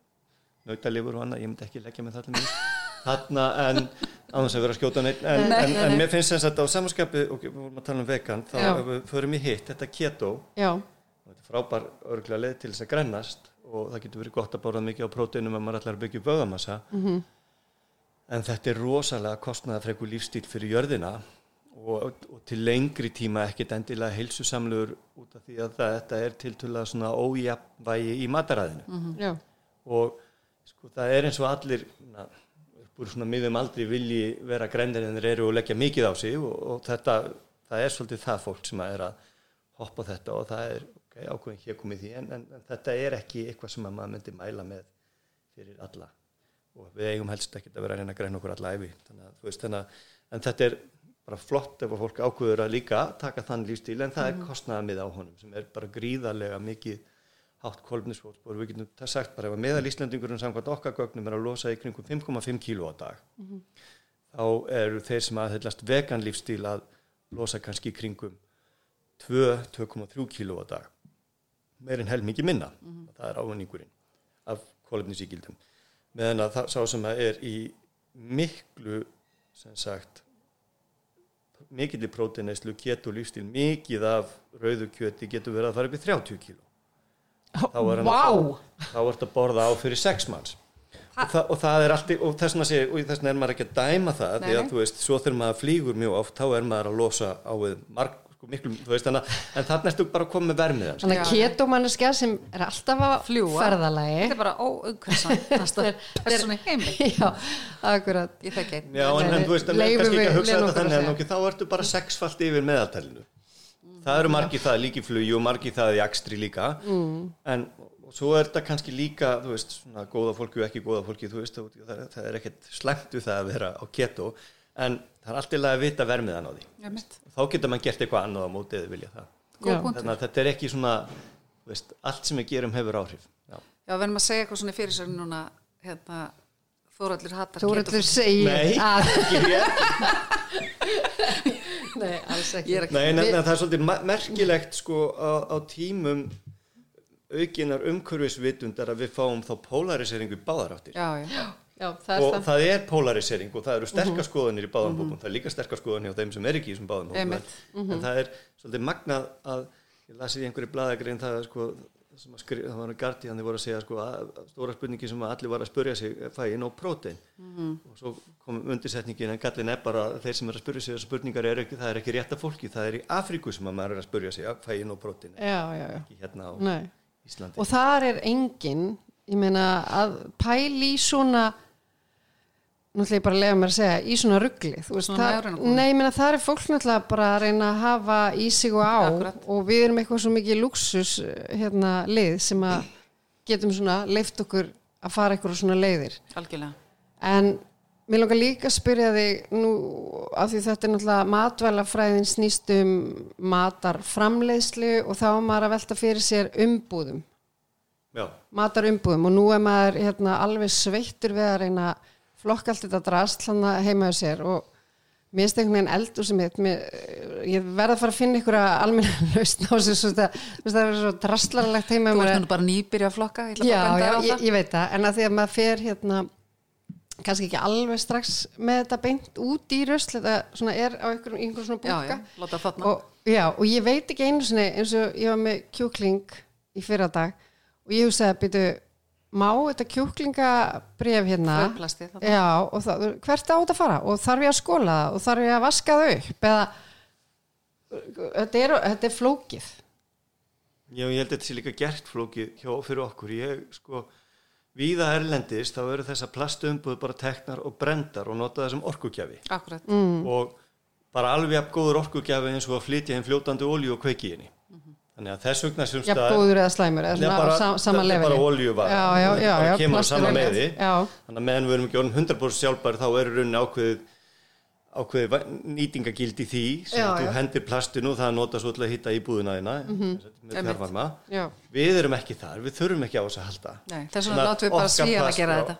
nautalifur og annað, ég myndi ekki leggja með það. Þarna, en á þess að vera að skjóta neitt, en, en, en mér finnst þess að á samanskapi, og við vorum að tala um vegan, þá við förum í hitt, þetta keto, já, þetta er frábær örgulega leið til þess að grennast og það getur verið gott að borða mikið á próteinum ef maður að byggja upp vöðamassa en þetta er rosalega kostnaðafreku lífstíl fyrir jörðina og, og til lengri tíma ekkit endilega heilsusamluður út af því að það, þetta er tiltölulega svona ójafnvægi í mataræðinu. Já, og sko það er eins og allir na, úr svona miðum aldrei vilji vera grænir en þeir eru og leggja mikið á sig og, og þetta, það er svolítið það fólk sem er að hoppa þetta og það er okay, ákveðin hér komið því en, en, en þetta er ekki eitthvað sem að maður myndi mæla með fyrir alla. Og við eigum helst ekki að vera að reyna að græna okkur alla að, en þetta er bara flott ef að fólk ákveður að líka taka þann lífstíl en það er kostnaðamið á honum sem er bara gríðarlega mikið hátt kolfnisfótspor, við getum það sagt bara ef að meðal Íslandingurinn samkvæmt okkar gögnum er að losa í kringum 5,5 kíló á dag þá eru þeir sem aðhyllast vegan lífstíl að losa kannski í kringum 2-2,3 kíló á dag. Meirinn hel mikið minna. Það er ávinningurinn af kolefnisíkildum meðan að það sá sem að er í miklu sem sagt mikilli próteineislu keto lífstíl mikið af rauðu kjöti getur verið að fara upp í 30 kíló þá er að, að borða á fyrir sex manns og, það, og það er allt í- og þess vegna er maður ekki að dæma það Nei, því að þú veist, svo þegar maður flýgur mjög oft þá er maður að losa á við marg, sko, miklu, þú veist, þannig að- en þannig ertu bara að koma með vermiðan þannig að Já. ketomanneskja sem er alltaf að Fljúga. ferðalagi Þetta er bara óumhversan. Það er svona heimi. Já, akkurat Ég þekki einn. Já, en, en þú veist, en Leifum kannski ekki við að þetta að þannig að þá ertu bara sexfalt yfir meðaltælinu. Það eru margir það líka í flugi og margir það í akstri líka. Mm. En svo er þetta kannski líka, þú veist, svona góða fólki og ekki góða fólki, þú veist, það, það, það er ekkert slæmt við það að vera á keto, en það er alltaf að vita vermiðan á því. Já, mitt. Þá getur mann gert eitthvað annað á mótið eða vilja það. Þannig að þetta er ekki svona, þú veist, allt sem við gerum hefur áhrif. Já. Já, við erum að segja eitthvað svona í fyrirsögn núna, hérna, Þóraldur hattar Þóraldur segir Nei. Nei, alls ekki. Nei, en, en það er svolítið merkilegt sko á, á tímum aukinar umhverfisvitundar að við fáum þá polariseringu í báðaráttir Já, já. Já, það er og það. það er polarisering og það eru sterkar skoðanir í báðum bókum, það er líka sterkar skoðanir á þeim sem er ekki í þessum báðum bókum Einmitt. en það er svolítið magnað að ég lasi í einhverju blaðagrein það er sko það sem að skri, það var að gardi hann voru að segja sko að, að stóra spurningi sem að allir var að spurja sig fæ ég nóg prótein? Og svo kom undirsetningin en gallin er bara að þeir sem er að spurja sig þessar spurningar er ekki, það er ekki rétta fólki, það er í Afríku sem að maður er að spurja sig fæ ég nóg prótein? Já, já, já. Ekki hérna á Nei. Íslandi. Og þar er engin ég meina að pæli svona nú ætla ég bara að lega mér að segja í svona ruggli þú veist, Svona það, megrunarkonu. nei, ég meina það er fólk náttúrulega bara að reyna að hafa í sig og á Akkurat. og við erum eitthvað svo mikið luxus hérna lið sem að getum svona leift okkur að fara eitthvað svona leiðir Algjörlega. En mér langar líka að spyrja þig nú af því þetta er náttúrulega matvælafræðin snýst um matarframleiðslu og þá er maður að velta fyrir sér umbúðum, Já, matarumbúðum og nú er maður hérna, alveg sveittur við að reyna að flokka allt þetta drast hlanna heima á sér og mér finnst einhvern veginn eldur sem mér, ég verð að fara að finna ykkur almenna lausn á þessu það er svo drastlarlegt heima Þú ert að- bara nýbyrja að flokka, ég Já, að já, ég, ég veit það, en að því að maður fer hérna kannski ekki alveg strax með þetta beint út í rusl þetta er á einhverjum, einhverjum svona Já, bunka já, þarna. og, já, og ég veit ekki einu sinni eins og ég var með kjúkling í fyrra dag og ég hugsaði að byrju má þetta kjúklingabref hérna já, og það, hvert á þetta að fara og þarf ég að skóla það og þarf ég að vaska það upp eða þetta er, þetta er flókið Já, ég held að þetta sé líka gert flókið hjá fyrir okkur. Ég, sko, víða erlendist, þá eru þessa plastumbúð bara teknar og brendar og nota það sem orkugjafi. Akkurat. Mm. Og bara alveg jafn góður orkugjafi eins og að flytja henn fljótandi olíu og kveiki henni. Þannig að þess vegna sem jafn góður eða slæmur eða bara, þetta er bara olíuvara. já, já, já, bara já, kemur á sama meði. já, Þannig að meðan við erum ekki orðin 100% sjálfbæri þá eru rauninni ákveðið ákveðið va- nýtingagild í því sem Já, þú já. hendir plastinu og það nota svo til að hitta með Einmitt. fjárvarma. já, Við erum ekki þar, við þurfum ekki á þess að halda. Nei, þess vegna látum við bara svíjan að gera þetta.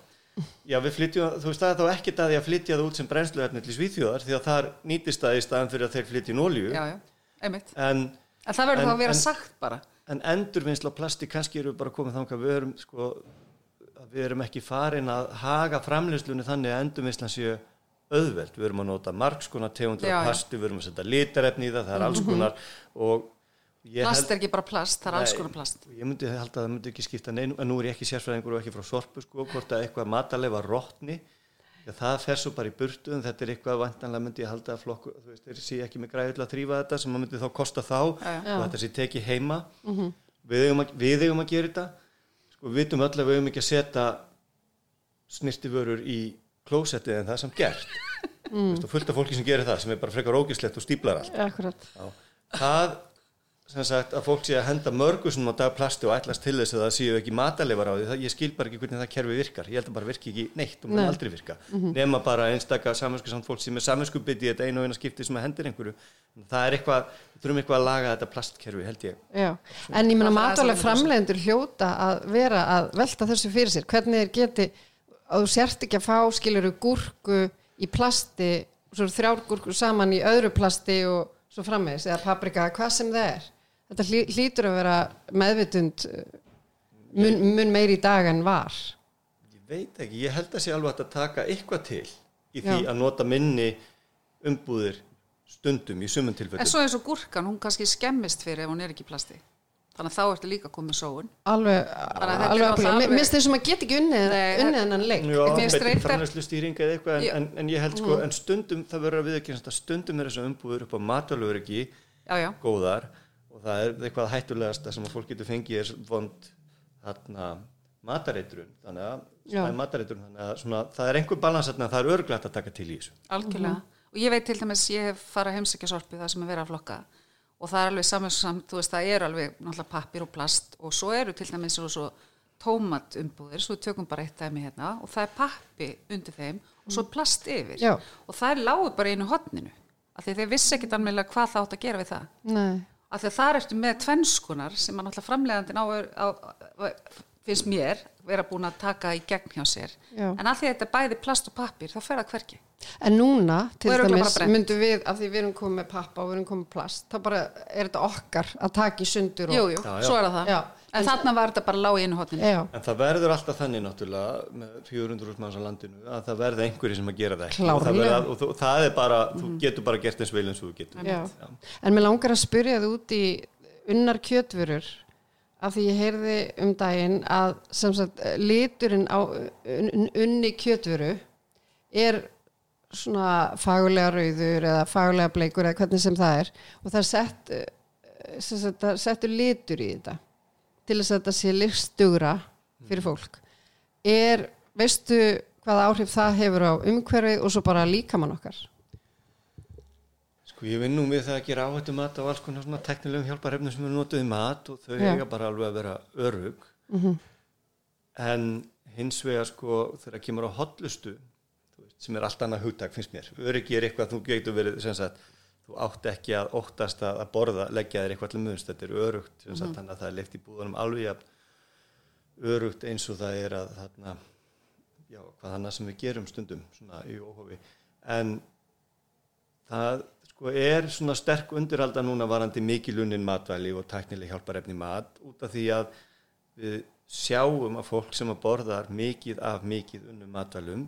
Já, við flytjum, þú veist það er þá ekkert að því að flytja það út sem brennsluefni til Svíþjóðar því að þar nýtist það í staðan fyrir að þeir flytja í nólju Já, já, einmitt. en, En það verður þá að vera en- sagt bara. en endurvinnsla plasti kannski eru bara komið þangað. Við erum sko við erum ekki farin að haga framleyslunni þannig að endurvinnslan séu auðveld, við erum að nota margskonar tegundur Já, plasti, við erum að setja litarefni í það, það er alls konar og Plast er ekki bara plast, það er alls konar plast. Ég myndi að það myndi ekki skipta neinu, en nú er ég ekki sérfræðingur og ekki frá sorpu sko, hvort að eitthvað matalega rótni, já, það fer svo bara í burtu en þetta er eitthvað vantanlega myndi ég halda að flokku, þú veist, þeir sé ekki með græði til að þrýfa þetta sem að myndi þá kosta þá Já, já. og þetta sé tekið heima. Við, eigum að, við eigum að gera þetta. Sko, við vitum öll að við eigum ekki að setja snirtiförur í klósettið en það samt gert. Mm. veist, og fullt af fólki sem gerir það sem er bara frekar ógislegt og stíplar allt. Það sem sagt að fólk sé að henda mörgusum á dag plasti og ætlast til þess að það séu ekki matalefar á því, það, ég skil bara ekki hvernig það kerfi virkar. Ég held að bara virki ekki neitt og mun Nei. aldrei virka. Nema bara einstaka samvinsku samt fólk sem er samvinsku bytti í þetta einu og eina skipti sem að hendir einhverju. Það er eitthvað, þurfum eitthvað að laga þetta plastkerfi held ég. Já, en ég matalega saman framleiðendur hljóta að vera að velta þessu fyrir sér, hvernig þeir geti að þú sért ekki að fá skiluru gúrku í plasti svo eru þrjár gúrkur saman í öðru plasti og svo frammeðis, eða paprika hvað sem það er, þetta hlý, hlýtur að vera meðvitund uh, mun, mun meiri í dag en var ég veit ekki, ég held að sé alveg að taka eitthvað til í því Já. að nota minni umbúðir stundum í sumum En tilfellum svo eins og gúrkan, hún kannski skemmist fyrir ef hún er ekki í plasti. Þannig að þá ertu líka sóun. alveg, að er alveg, náttúrulega alveg. alveg- Mér finnst þessum að geta ekki unnið, hennan leik Já, reyndar- framlæslu stýring eða eitthvað en, en, en ég held sko, en stundum það verður að við ekki að stundum er þessu umbúður upp á matalögur ekki Já, já. góðar og það er eitthvað hættulegasta sem að fólk getur fengið er vond þarna matareitrun. Þannig að, er matareitrun þannig að svona, það er einhver balans að það er örglætt að taka til í þessu. Algjörlega. Og ég veit til dæmis, ég hef farið að heimsækja sorpi það sem er verið að flokka. Og það er alveg saman, þú veist, það er alveg náttúrulega pappir og plast. Og svo eru til dæmis svo, svo tómatumbúðir, svo við tökum bara eitt dæmi hérna. Og það er pappi undir þeim og svo er plast yfir. Já. og það er lágu bara í einu hotninu af því þeir vissi ekkit alveg hvað það átt að gera við það. Nei, af því að þar ertu með tvennskunar sem að náttúrulega framleiðandinn á, á, á finnst mér vera búin að taka í gegn hjá sér. Já. en af því að þetta er bæði plast og pappir þá fer það hverki En núna, til er dæmis, myndum við, af því við erum komið með pappa og við erum komið með plast, þá bara er þetta okkar að taka í sundur og... Jú, jú, Já, svo er það það. Já. En þarna var þetta bara lág í einu hotninu Já, en það verður alltaf þannig náttúrulega með 400 manns á landinu að það verður einhverju sem að gera það ekki. Og það, verður, og, þú- og það er bara, þú getur bara gert eins vel eins og þú getur. Já. En mér langar að spyrja þið út í unnar kjötvörur, af því ég heyrði um daginn að sem sagt, liturinn á un, un, unni kjötvöru er svona fagulega rauður eða fagulega bleikur eða hvernig sem það er og það er sett, eh, settur litur í þetta til þess að þetta sé listugra fyrir fólk er, veistu hvaða áhrif það hefur á umhverfið og svo bara líkamann okkar? Sko ég vinn nú við það að gera áhættu mat á alls konar svona teknilegum hjálparefnum sem eru notuð í mat og þau Já. eiga bara alveg að vera örug en hins vegar sko þegar kemur á hotlustu sem er allt annað hugtak finnst mér. Öryggi er eitthvað þú getur verið sem sagt þú átt ekki að óttast að borða leggja þér eitthvað til munst, þetta er örugt sem sagt þannig að það er leift í búðunum alveg örugt eins og það er að þarna já, hvað annað sem við gerum stundum svona í óhofi en það sko er svona sterk undirhalda núna varandi mikilunin matvæli og tæknileg hjálparefni mat út af því að við sjáum að fólk sem að borðar mikið af mikið unnum matvælum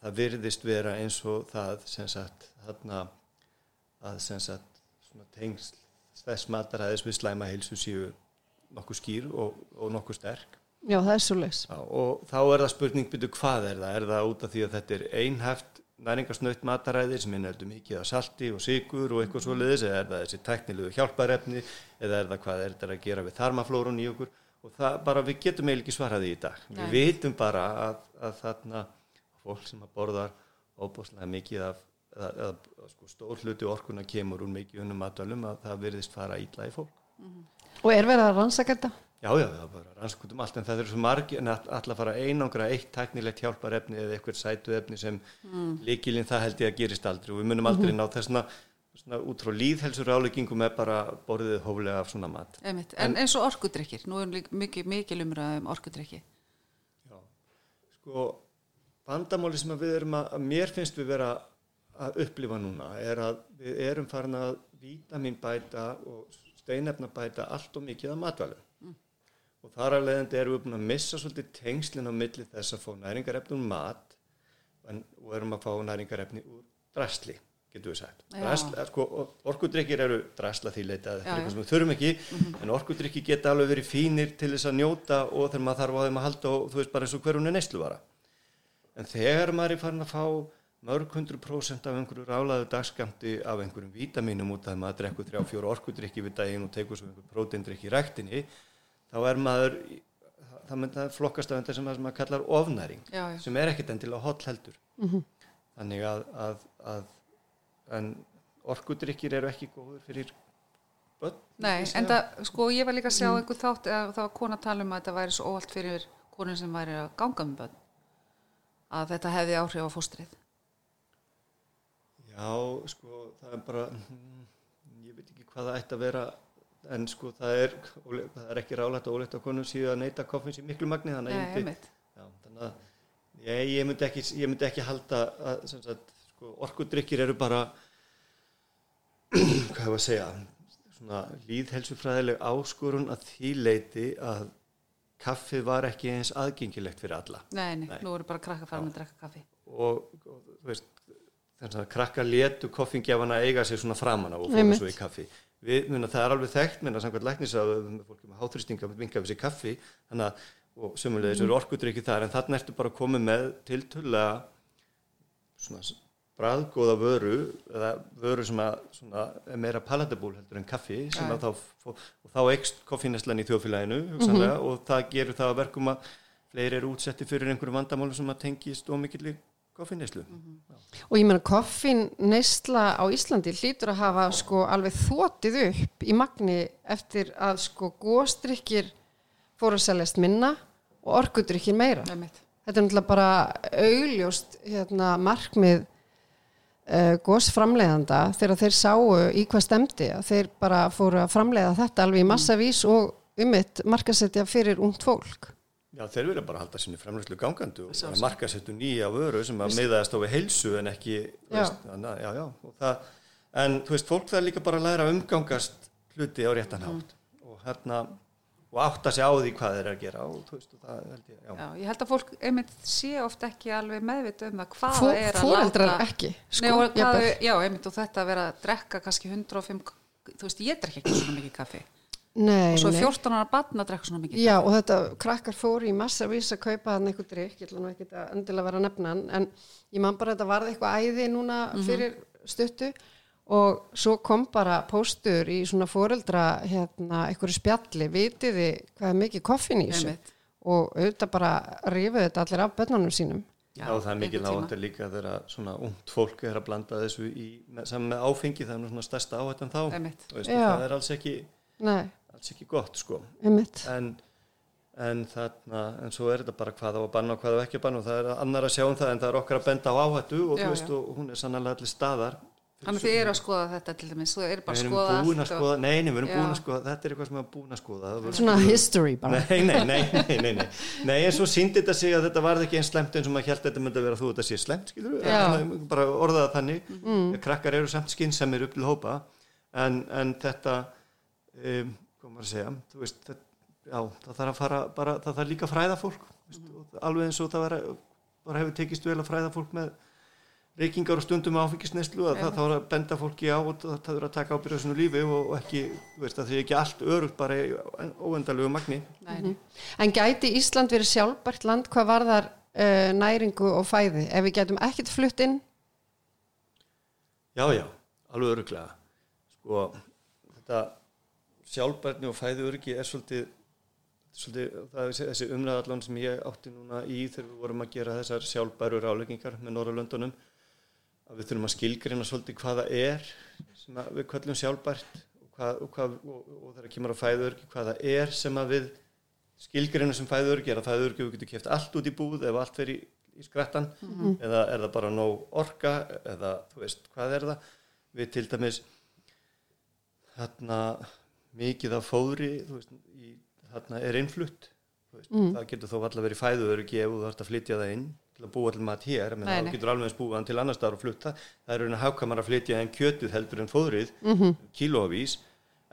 það virðist vera eins og það sem sagt þarna að sagt svona tengsl þess mataræðis við slæma heilsu séu nokkuð skýr og, og nokkuð sterk Já, það er svo leis. Já, og þá er það spurning byrju hvað er það? Er það út af því að þetta er einhæft næringarsnöytt mataræði sem innheldur mikið af salti og sigur og eitthvað svoleiðis eða er það þessi teknilegu hjálparefni eða er það hvað er þetta að gera við þarmaflórun í okkur og það bara við getum eiginlega ekki svaraði í dag. Nei. Við vitum bara að, að þarna fólk sem að borðar óbúslega mikið af eða, sko, stór hluti orkuna kemur úr mikið unnum matvælum að það virðist fara ítla í fólk. Og er verið að rannsaka þetta? Já, já, það er bara rannskutum allt en það eru svo margi en all- alltaf fara að einangra eitt tæknilegt hjálparefni eða eitthvað sætuefni sem mm. líkilinn það held ég að gerist aldrei og við munum aldrei ná þessna svona, út frá líðhelsur áleggingum er bara borðið hóflega af svona mat. Einmitt. En eins og orkudrykkir, nú er mikið, mikið umræða um orkudrykki. Já, sko vandamáli sem við erum að mér finnst við vera að upplifa núna er að við erum farin að vítamin bæta og steinefna bæta allt og mikið af matvælum og þar að leiðandi erum við búin að missa svolítið tengslinn á milli þess að fá næringarefni úr mat en, og erum að fá næringarefni úr drasli, getur við sagt. Já. Drasl, sko, orkudrykkir eru drasla því leita, Já, þetta eitthvað já. sem við þurfum ekki, en orkudrykki geta alveg verið fínir til þess að njóta og þegar maður þarf á þeim að halda og þú veist bara eins og hver hún er nesluvara. En þegar maður er farin að fá mörg hundru prósent af einhverju rálaðu dagskamti af einhverjum vítaminum út af að maður drekkur þrjá fjóra orkudrykki við daginn og tekur svo einhver próteindrykki í ræktinni, þá er maður, það myndi að flokkast af þetta sem maður kallar ofnæring, Já, já. sem er ekkit endilega holl heldur. Þannig að, að, að en orkudrykkir eru ekki góður fyrir börn. Nei, en það, sko, ég var líka að sjá einhver þátt að það var kona að tala um að þetta væri svo óvalt fyrir konur sem væri að ganga með bönn. Að þetta hefði áhrif á fóstrið. Já, sko, það er bara, mm, ég veit ekki hvað það ætti að vera, en sko, það er, það er ekki rálægt og óleitt að konum síðu að neyta koffins í miklu magni, þannig að ég myndi, já, þannig að, ég, ég myndi ekki, ég myndi ekki halda að, sem sagt, sko, orkudrykkir eru bara, hvað hefur að segja, svona líðhelsufræðileg áskorun að því leiti að kaffið var ekki eins aðgengilegt fyrir alla Nei, nei, Nei. nú eru bara krakka farin að drekka kaffi. og, og þú veist þannig að krakkar létu koffingjafana eiga sig svona framan á og Einmitt. svo í kaffi. Við, muna, það er alveg þekkt minna samkvæmt læknis að fólki með háþrýstinga vinga við sér kaffi. Þannig að og sömulegis eru orkudrykki þar en þarna ertu bara komið með tiltölulega svona bræðgóða vöru eða vöru sem að svona, er meira palatable heldur en kaffi sem að þá, og þá ekst koffineslan í þjóðfélaginu hugsanlega, og það gerur það að verkum að fleiri eru útsetti fyrir einhverju vandamálum sem að tengist ómikilli koffineslu Og ég meina koffin neysla á Íslandi hlýtur að hafa sko alveg þótið upp í magni eftir að sko góstrykkir fóru að seljast minna og orkudrykkir meira. Einmitt. Þetta er náttúrulega bara augljóst hérna, markmið uh, gósframleiðanda þegar þeir sáu í hvað stemdi að þeir bara fóru að framleiða þetta alveg í massavís og umitt markasetja fyrir ungt fólk. Já, þeir vilja bara halda sinni fremlæslu gangandu og bara markasettu nýja vöru sem að miðaðast á við heilsu en ekki veist, þannig að- já, já, og það, en þú veist, fólk það er líka bara að læra umgangast hluti á réttan hátt og hérna og átta sig á því hvað þeir eru að gera og þú veist, og það held ég, já, Já, ég held að fólk einmitt sé ofta ekki alveg meðvita um það hvað Fó- er að Foreldrar láta... ekki, sko, Nei, og hvað, jafnvel. já, einmitt og þetta að vera að drekka kannski 105, þú veist, ég drekki ekki svona mikið kaffi. Nei, Og svo nei. 14 ára barn að drekka svona mikið. Já, og þetta krakkar fóru í massa vís að kaupa hann eitthvað drikk, ég ætla nú ekki að endilega vera að nefna hann, en ég man bara að þetta varði eitthvað æði núna fyrir stuttu og svo kom bara póstur í svona foreldra hérna, eitthvað spjalli, vitiði hvað er mikið koffin í þessu? Og auðvitað bara rífuðu þetta allir af bönnunum sínum. já, það er mikið áhættu líka þegar svona ungt fólk er að blanda þessu í, með, saman með áfengi, það er nú svona stærsta áhættan þá, Já. það er alls ekki, Nei, alls ekki gott, sko. einmitt. en, en þarna en svo er þetta bara hvað á að banna og hvað á ekki að banna og það er annar að sjá um það en það er okkar að benda á áhættu og, Já, þú veist, já. og hún er sannlega allir staðar Þannig þið eru að skoða þetta til dæmis, þú eru bara að erum skoða búin að allt og- skoða, nei, nei, við erum Já. búin að skoða þetta er eitthvað sem við erum búin að skoða Svona history bara. Nei, nei, nei, nei, nei, nei, nei, en svo síndi þetta sig að þetta varð ekki eins slemt eins og maður held að þetta myndi að vera þú þetta sé slemt, skilur við, bara orðaða þannig, mm. krakkar eru samt skynnsamir upp til hópa, en, en þetta, um, hvað maður að segja, þú veist, þetta, já, það þarf að fara, bara, það þarf líka að fræða fólk, veist, og alveg eins og það vera bara hefur tekist vel að fræða fólk með reykingar og stundum áfengisneslu að það þá er að benda fólki á og það það er að taka ábyrða svona lífi og, og ekki, þú veist, að það er ekki allt örugt bara í óendalegu magni. Nei, nei. En gæti Ísland verið sjálfbært land hvað varðar uh, næringu og fæði ef við getum ekkert flutt inn? Já, já, alveg öruglega. Sko, þetta sjálfbærni og fæði öryggi er svolítið, svolítið það er þessi- umræðallan sem ég átti núna í þegar við vorum að gera þessar sjálfbæru ráleggingar með Norrlöndunum að við þurfum að skilgreina svolítið hvað það er sem við kvöllum sjálfbært og, hvað, og, hvað, og, og þegar kemur að fæði öryggi hvað það er sem að við skilgreina sem fæði öryggi er að fæði öryggi við getum keft allt út í búð ef allt fer í, í skrattan eða er það bara nóg orka eða þú veist hvað er það? Við til dæmis þarna mikið af fóðri þarna er innflutt veist, það getur þó alltaf verið fæðuöryggi ef þú þarfst að flytja það inn til að búa til mat hér, menn þá getur alveg búið hann til annar staðar og flutta það er raunin að hafkamar að flytja en kjötið heldur en fóðrið mm -hmm. kílóavís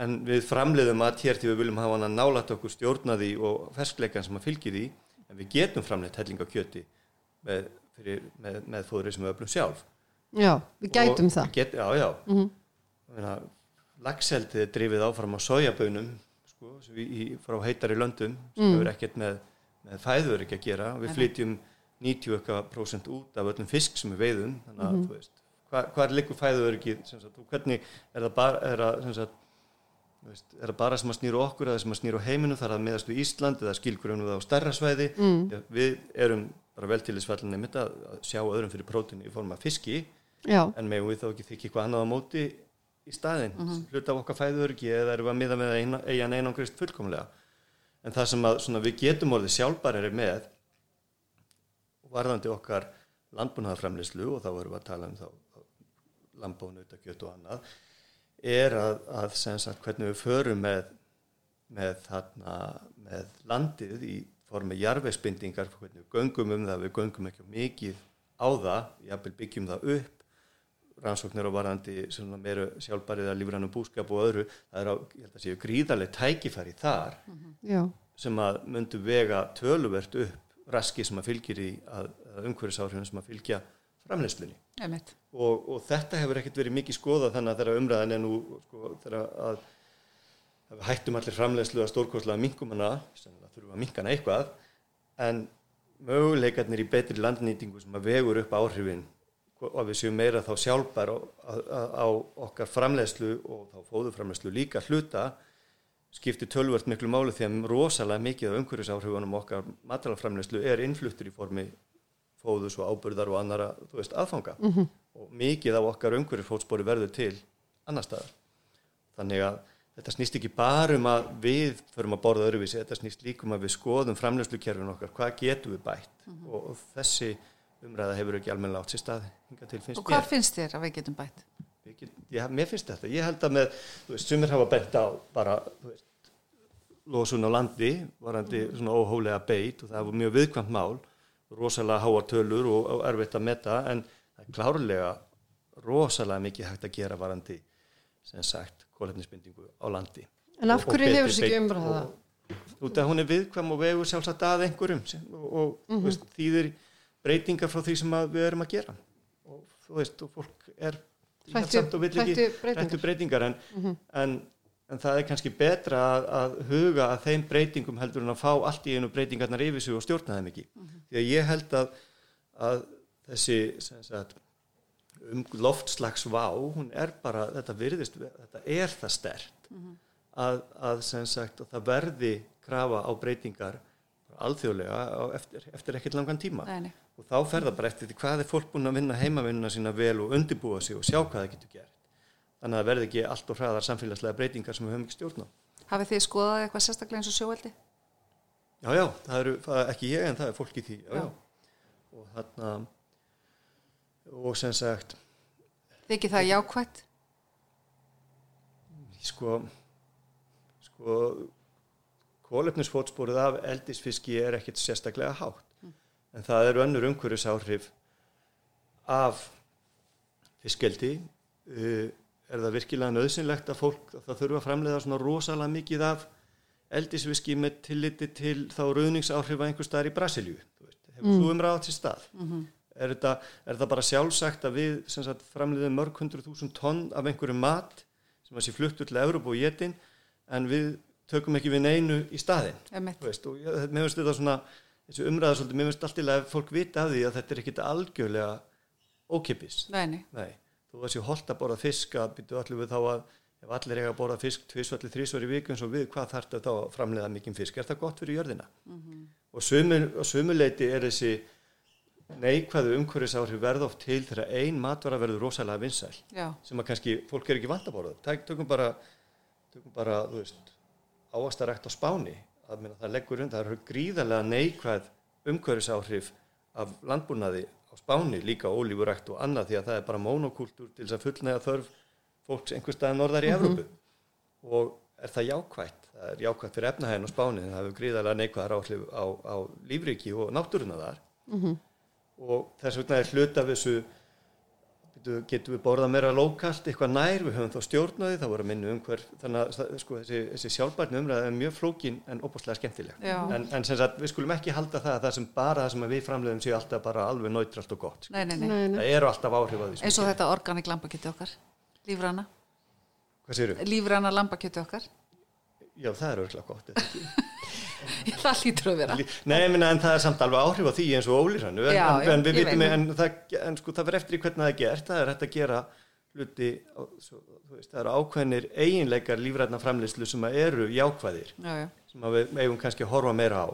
en við framleiðum mat hér til við viljum hafa hann að nálætt okkur stjórnaði og ferskleikan sem að fylgi því en við getum framleitt helling á kjöti með, fyrir, með, með fóðrið sem við öflum sjálf Já, við gætum Og það. við Get, já, já. Mm -hmm. Lagseldið er drifið áfram á sojabönum sko, í, frá heitari löndum sem hefur ekkert með, með fæður ekki að gera. Við flytjum 90% út af öllum fisk sem við veiðum. Þannig að, þú veist, hva, hvað er líku fæður ekki, hvernig er það bara, er það, sagt, veist, er það bara sem að snýra okkur eða sem að snýra á heiminu, þar að meðast við Ísland eða skilgrunum það á stærra svæði. Mm. Við erum bara vel til þess einmitt að sjá öðrum fyrir prótinu í form af fiski Já, en megum við þá ekki þykja eitthvað annað á móti í staðinn, hluta af okkar fæðurörgi eða erum við að miða með eigin einangrist fullkomlega. En það sem að svona, við getum orðið sjálfbærari með varðandi okkar landbúnaðarframleyslu og þá erum við að tala um þá lambónautakjöt og annað er að, að sagt hvernig við förum með með, þarna, með landið í formi jarvegsbindingar, hvernig við göngum um það, við göngum ekki mikið á það, jafnvel byggjum það upp rannsóknir á varandi meira sjálfbærið að lífrænum búskap og öðru, það er á, ég held að séu gríðarlega tækifæri þar já, sem að myndu vega töluvert upp raski sem að fylgir í umhverfisáhrifin sem að fylgja framleyslunni og, og þetta hefur ekkert verið mikið skoðað þannig að þegar umræðan er nú sko, þegar að, að hættum allir framleiðslu að stórkostlega minkum hana sem þurfum að minka hana eitthvað en möguleikarnir í betri landnýtingu sem að vegur upp áhrifin og að við séum meira þá sjálfbær á, á, á okkar framleiðslu og þá fóðuframleiðslu líka hluta skiptir tölvört miklu máli því að rosalega mikið af umhverfisáhrifunum okkar matalaframleiðslu er innfluttur í formi fóðus og ábyrðar og annara, veist, aðfanga -hmm. og mikið af okkar umhverfisfótspori verður til annar staðar. Þannig að þetta snýst ekki bara um að við förum að borða öðruvísi, þetta snýst líka um að við skoðum framleiðslukerfin okkar, hvað getum við bætt og, og þessi umræða hefur ekki almennilega átt sér stað Og hvað finnst þér að við getum bætt? Við get, já, mér finnst þetta, ég held að með þú veist, sumir hafa bent á bara þú veist, losun á landi varandi svona óhólega beit og það var mjög viðkvæmt mál rosalega háar tölur og, og erfitt að metta en það er klárlega rosalega mikið hægt að gera varandi sem sagt kólefnisbindingu á landi En af hverju hefur þessi ekki umræða? og- Út af hún er viðkvæm og vegur sjálfsagt að einhverjum sem, og, og mm Mhm. veist, þýðir breytingar frá því sem að við erum að gera og þú veist, og fólk er Hrætt við- samt og vill ekki hrætt við breytingar. Mhm. hrætt við breytingar en, en, en það er kannski betra að, að huga að þeim breytingum heldur en að fá allt í einu breytingarnar yfir sig og stjórna þeim ekki því að ég held að, að þessi sagt, um loftslagsvá hún er bara, þetta virðist þetta er það stert að, að sem sagt að það verði krafa á breytingar alþjóðlega eftir, eftir ekkert langan tíma nei. Og þá fer það bara eftir því hvað er fólk búin að vinna heimavinnuna sína vel og undibúa sig og sjá hvað það getur gert þannig að það verði ekki allt og hraðar samfélagslega breytingar sem við höfum ekki stjórn á Hafið þið skoðað eitthvað sérstaklega eins og sjóveldi? Já, já, það eru, það ekki ég en það er fólk í því, já, já. Og þarna, og sem sagt, Þykir það jákvætt? sko, sko, kólefnisfótsporið af eldisfiski er ekkert sérstaklega hátt. En það eru önnur umhverfisáhrif af fiskeldi. Uh, er það virkilega nöðsynlegt að fólk, að það þurfa að framleiða svona rosalega mikið af eldisfiski með tilliti til þá rauningsáhrif að einhver staðar í Brasilíu. þú. Hefur hefur svo umræða átt sér stað er, þetta, er þetta bara sjálfsagt að við sagt, framliðum mörg hundru þúsund tonn af einhverju mat sem að sé fluttur til Európa og jetin en við tökum ekki við neinu í. Þú veist, og ég, þetta- mér finnst þetta svona þessi umræða svolítið, mér finnst allt í lagi að fólk vita af því að þetta er ekkit algjörlega ókipis Nei, nei, Nei, þú veist ég holdt að borða fisk að byrju allir við þá að ef allir eiga að borða fisk tvisvallir þrísvar í viku eins og við, hvað þarf þetta þá að framleiða mikið fisk? Er það gott fyrir jörðina? Og sömu- og sömuleiti er þessi neikvæðu umhverfisáhrif verða oft til þegar ein matvara verður rosalega vinsæl já, sem að kannski fólk er ekki vant að borða. Tæk, tökum bara, tökum bara, þú veist, ávastarækt á spáni. Að minna, það leggur undan, það eru gríðarlega neikvæð umhverfisáhrif af landbúnaði á spáni, líka ólífurækt og annað því að það er bara mónokúltúr til þess að fullnæga þörf fólks einhver staðar norðar í Evrópu. Og er það jákvætt? Það er jákvætt fyrir efnahæðin á spáni, en það hefur gríðarlega neikvæðar áhrif á, á lífriki og náttúruna þar. Og þess vegna er hlut af þessu Bíddu, getum við borðað meira lókalt, eitthvað nær, við höfum þá stjórnaði, það voru minni umhver, þannig að sko, þessi, þessi sjálfbærni umræða er mjög flókin en opaslega skemmtileg. En, en sem sagt, við skulum ekki halda það að það sem bara það sem við framleiðum séu alltaf bara alveg náttúralt og gott. nei, nei, nei. Nei, nei. Það eru alltaf áhrif á því. sem eins og þetta organik lambakjöti okkar lífrana. Hvað séru? lífrana lambakjöti okkar Já, það er örgulega gott. það ekki? það lítur að vera Nei, minna, en það er samt alveg áhrif á því eins og ólýrannu. En, en, en við vitum, en, en sko, það verður eftir í hvernig það er gert. Það er hægt að gera hluti, svo, veist, það eru ákveðnir eiginleikar lífræðna framleiðslu sem eru jákvæðir. já, já, sem við eigum kannski að horfa meira á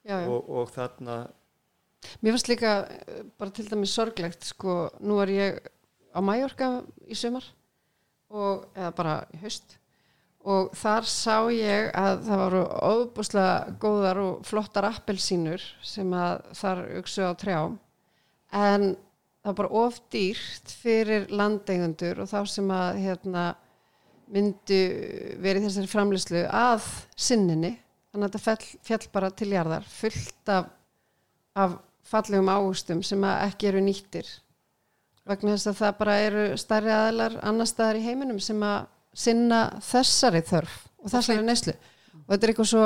Já, já. og, og þarna Mér fannst líka eh, bara til dæmis sorglegt sko, nú er ég á Mallorca í sumar og, eða bara í haust og þar sá ég að það voru óbúslega góðar og flottar appelsínur sem að þar uksu á trjám. En það var bara of dýrt fyrir landeigundur og þá sem að hérna, myndu verið þessari framleyslu að sinninni. Þannig að þetta fell, fjall bara til jarðar fullt af, af fallegum águstum sem ekki eru nýttir. Vegna þess að það bara eru stærri aðlar annar staðar í heiminum sem að sinna þessari þörf og þessari neyslu. Og þetta er eitthvað svo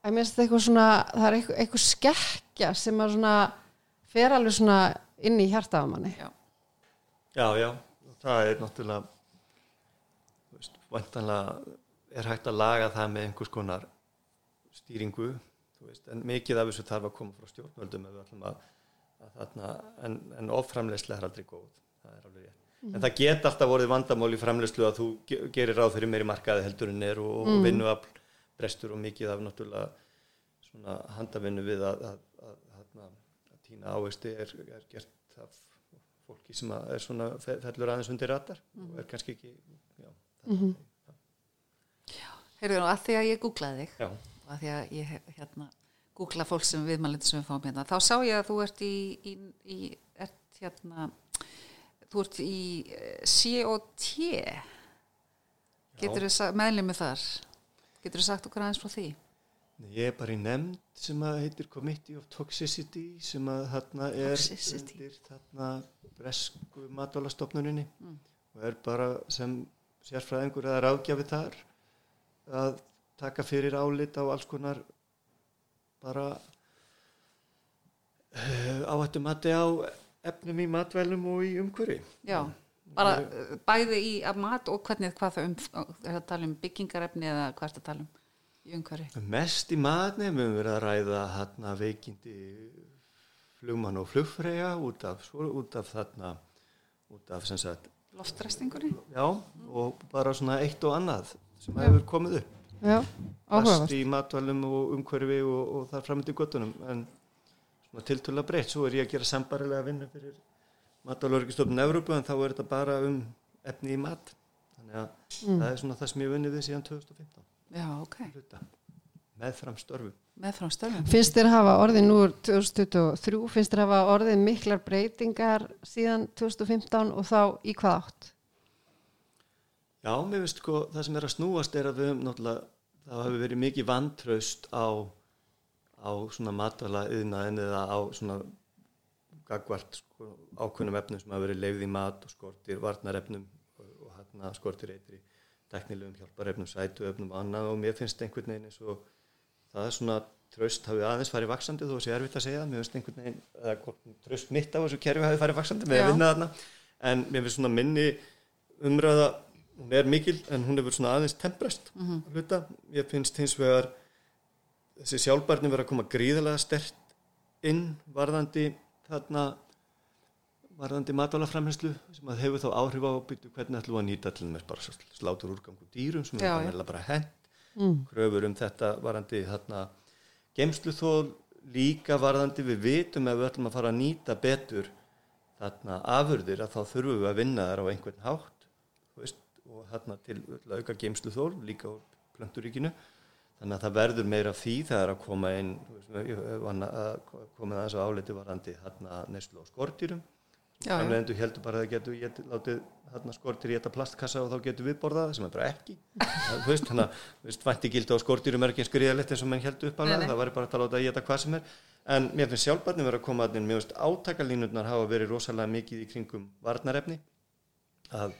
að mér finnst þetta eitthvað svona það er eitthvað, eitthvað skekkja sem að svona fer alveg svona inn í hjarta á manni. Já. já, já, það er náttúrulega þú veist, vantanlega er hægt að laga það með einhvers konar stýringu þú veist, en mikið af þessu þarf að koma frá stjórnvöldum ef við ætlum að, að þarna, en, en offramleysla er aldrei góð. Það er alveg rétt en það get alltaf vorið vandamál í framleyslu að þú ge- gerir ráð fyrir meiri markaði heldur en er og, og vinnuafl brestur og mikið af náttúrulega svona handavinnu við að, að, að, að, að tína ávegsti er, er gert af fólki sem að er svona fe- fellur aðeins undir ratar og er kannski ekki já, það, heyrðu nú, að því að ég googlaði þig já, og að því að ég hérna googla fólk sem viðmælindi sem við fáum hérna þá sá ég að þú ert í, í, í ert hérna þú ert í eh, COT getur þú meðlimi þar? Getur þú sagt okkur aðeins frá því? Ég er bara í nefnd sem að heitir Committee of Toxicity sem að þarna er Toxicity. undir þarna bresku matvælastofnuninni. Og er bara sem sérfræðingur eða ráðgjafi þar að taka fyrir álit á alls konar bara uh, áhættum mati á efnum í matvælum og í umhverfi. Já, bara bæði í mat og hvernig hvað það um er að tala um byggingarefni eða hvað er það að tala um í umhverfi? Mest í matni við höfum verið að ræða þarna veikindi flugmann og flugfreyja út af, svo, út af þarna út af sem sagt loftræstingunni já og bara svona eitt og annað sem hefur komið upp. Já, áhugavert. plast í matvælum og umhverfi og, og það framöndi göttunum en svona tiltölu breytt. Svo er ég að gera sambarilega vinnu fyrir matvælurkistofnun Evrópu en þá er þetta bara um efni í mat. Þannig að það er svona það sem ég vunnið við síðan 2015 já, ok, hluta. Meðfram störfu með Finnst þér hafa orðið nú úr 2023, finnst þér hafa orðið miklar breytingar síðan 2015 og þá í hvað átt? Já, mér finnst sko það sem er að snúast er að við höfum náttúrulega, það hefur verið mikið vantraust á, á svona matvæla yðnaðin eða á svona gagvart sko, ákveðnum efnum sem hafa verið leifð í mat og skortir varnarefnum og, og hérna skortir eitri teknilegum hjálparefnum, sætuefnum og annað. Og mér finnst einhvern veginn eins og það er svona tröst hafi aðeins farið vaksandi þó að sé erfitt að segja, mér finnst einhvern veginn eða tröst mitt á þessu kerfi hafi farið vaksandi með að vinna þarna. En mér finnst svona minni umræða hún er mikil en hún hefur svona aðeins temprast mm -hmm. hluta, ég finnst hins vegar þessi sjálfbarni verið að koma gríðarlega stert inn varðandi þarna varðandi matvælaframhenslu sem að hefur þá áhrif á byrju hvernig ætlum við að nýta til þess bara sl- slátur úrgangu dýrum sem er bara, bara hent. Kröfur um þetta varðandi þarna geimsluþól líka varðandi við vitum ef við ætlum að fara að nýta betur þarna afurðir að þá þurfum við að vinna þar á einhvern hátt veist, og þarna til að auka geimsluþól líka á plönturíkinu þannig að það verður meira því það er að koma inn þú ég að koma aðeins á áleiti varðandi þarna neyslu á skortýrum Já, já. framleiðendur heldur bara að það getur get, látið þarna skortir í þetta plastkassa og þá getur við borðað sem er bara ekki. Þú þannig að þú veist, vænti gildi á skortirum er ekki eins skriðalegt eins og menn heldur upp nei. það væri bara að láta að geta hvað sem er. En mér finnst sjálfbarni verið að koma að mér finnst átakalínurnar hafa verið rosalega mikið í kringum varnarefni. Að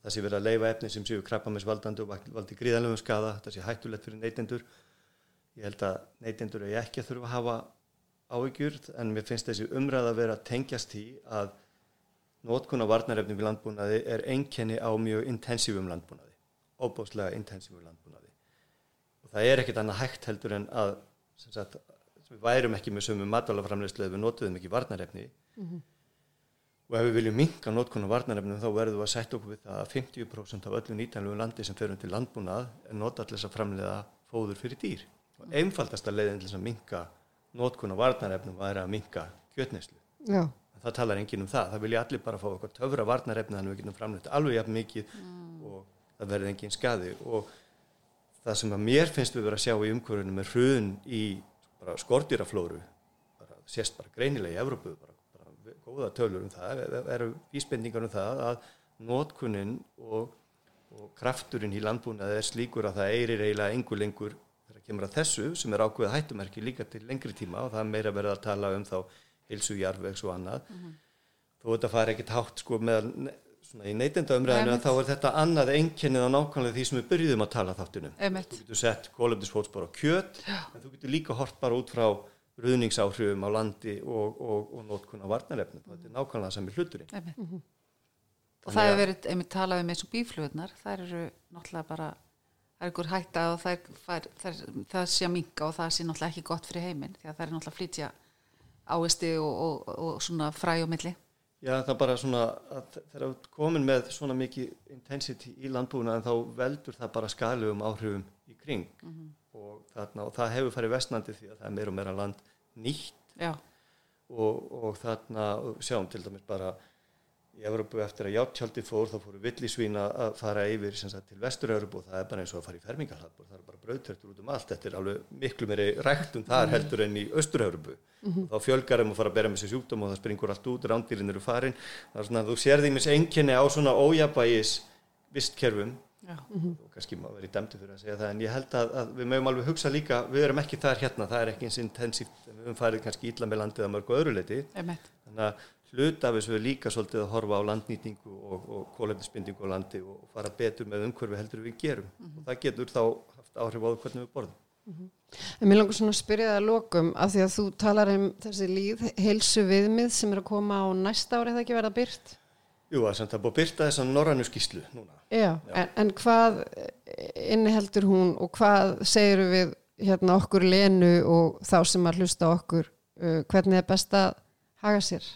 það sé verið að leifa efni sem séu krabbamisvaldandi og vald- valdi gríðalegum skada það sé hættulegt fyrir neytendur. Ég held að neytendur er ekki að þurfa að hafa áhyggjur en mér finnst þessi umræða að vera að tengjast því að Nótkun á varnarefnum í landbúnaði er einkenni á mjög intensífum landbúnaði, óbáslega intensífum landbúnaði. Og það er ekkit annað hægt heldur en að sagt, við værum ekki með sömu matvælaframleyslu ef við notuðum ekki varnarefni og ef við viljum minka nótkun á varnarefnum þá verðum við að setja okkur við það að 50% af öllu nýtanlegu landi sem ferum til landbúnað er nota til þess að framleiða fóður fyrir dýr. Og einfaldasta leiðin til að minka nótkun á varnarefnum væri að minka en það talar enginn um það, það vilja allir bara fá eitthvað töfra varnarefni þannig að við getum framleitt alveg jafn mikið og það verði engin skadi og það sem að mér finnst við vera að sjá í umhverjunum er hrun í bara skortýraflóru bara, sést bara greinilega í Evrópu góða tölur um það er- eru vísbendingar um það að notkunin og, og krafturinn í landbúnaði er slíkur að það eirir eiginlega engur lengur þegar kemur að þessu sem er ákveða hættumerki líka til lengri tíma og það er meira verið að tala um þá heilsu jarðvegs og annað. Þó þetta fari ekkert hátt sko með svona í neytenda umræðinu Einmitt. þá er þetta annað einkennið á nákvæmlega því sem við byrjuðum að tala þáttunum. Þú getur sett kólefnisfótspor á kjöt en þú getur líka hort bara út frá ruðningsáhrifum á landi og, og, og nótkun á varnarefnum. Þetta er nákvæmlega sami hluturinn. Einmitt. og Þannig það að- hefur verið einmitt talað um eins og bíflugurnar þær eru náttúrulega bara það er ykkur hætta og það, er, það, er, það sé að minka og það sé náttúrulega ekki gott fyrir heiminn því að það er náttúrulega að flytja áisti og, og, og svona fræ og milli. Já, það er bara svona að þegar þú ert komin með svona mikið intensity í landbúna en þá veldur það bara skalugum áhrifum í kring. Og, þarna, og það hefur farið vestnandi því að það er meira og meira land nýtt. Og, og þarna og sjáum til dæmis bara í Evrópu eftir að játjáldi fór þá fóru villisvína að fara yfir sagt, til vestur-Evrópu og það er bara eins og að fara í fermingarhlaðbor það er bara brauðtertur út um allt. Þetta er alveg miklu meiri ræktun þar heldur en í austur-Evrópu. Þá fjölgar þeim að fara að bera með sér sjúkdóm og það springur allt út, rándýrin eru farin. Það er svona að þú sér því mis einkenni á svona ójabægis vistkerfum og kannski maður verið dæmdi fyrir að segja það en ég held að, að við mögum alveg hugsa líka við erum ekki þar hérna, það er ekki eins intensíft við höfum farið kannski illa með landið að mörgu öðru leiti þannig að hluta þessu er líka svolítið að horfa á landnýtingu og, og kólefnisbindingu á landi og fara betur með umhverfi heldur við gerum. Og það getur þá haft áhrif á það hvernig við borðum. En mér langar svona að spyrja það að lokum af því að þú talar um þessi líð heilsu viðmið sem er að koma á næsta ári eða ekki verða byrt. Jú, það er að búið að byrta þessa norrannu skýslu núna Já, En, en hvað inniheldur hún og hvað segir við hérna okkur lenu og þá sem að hlusta okkur uh, hvernig er best að haga sér?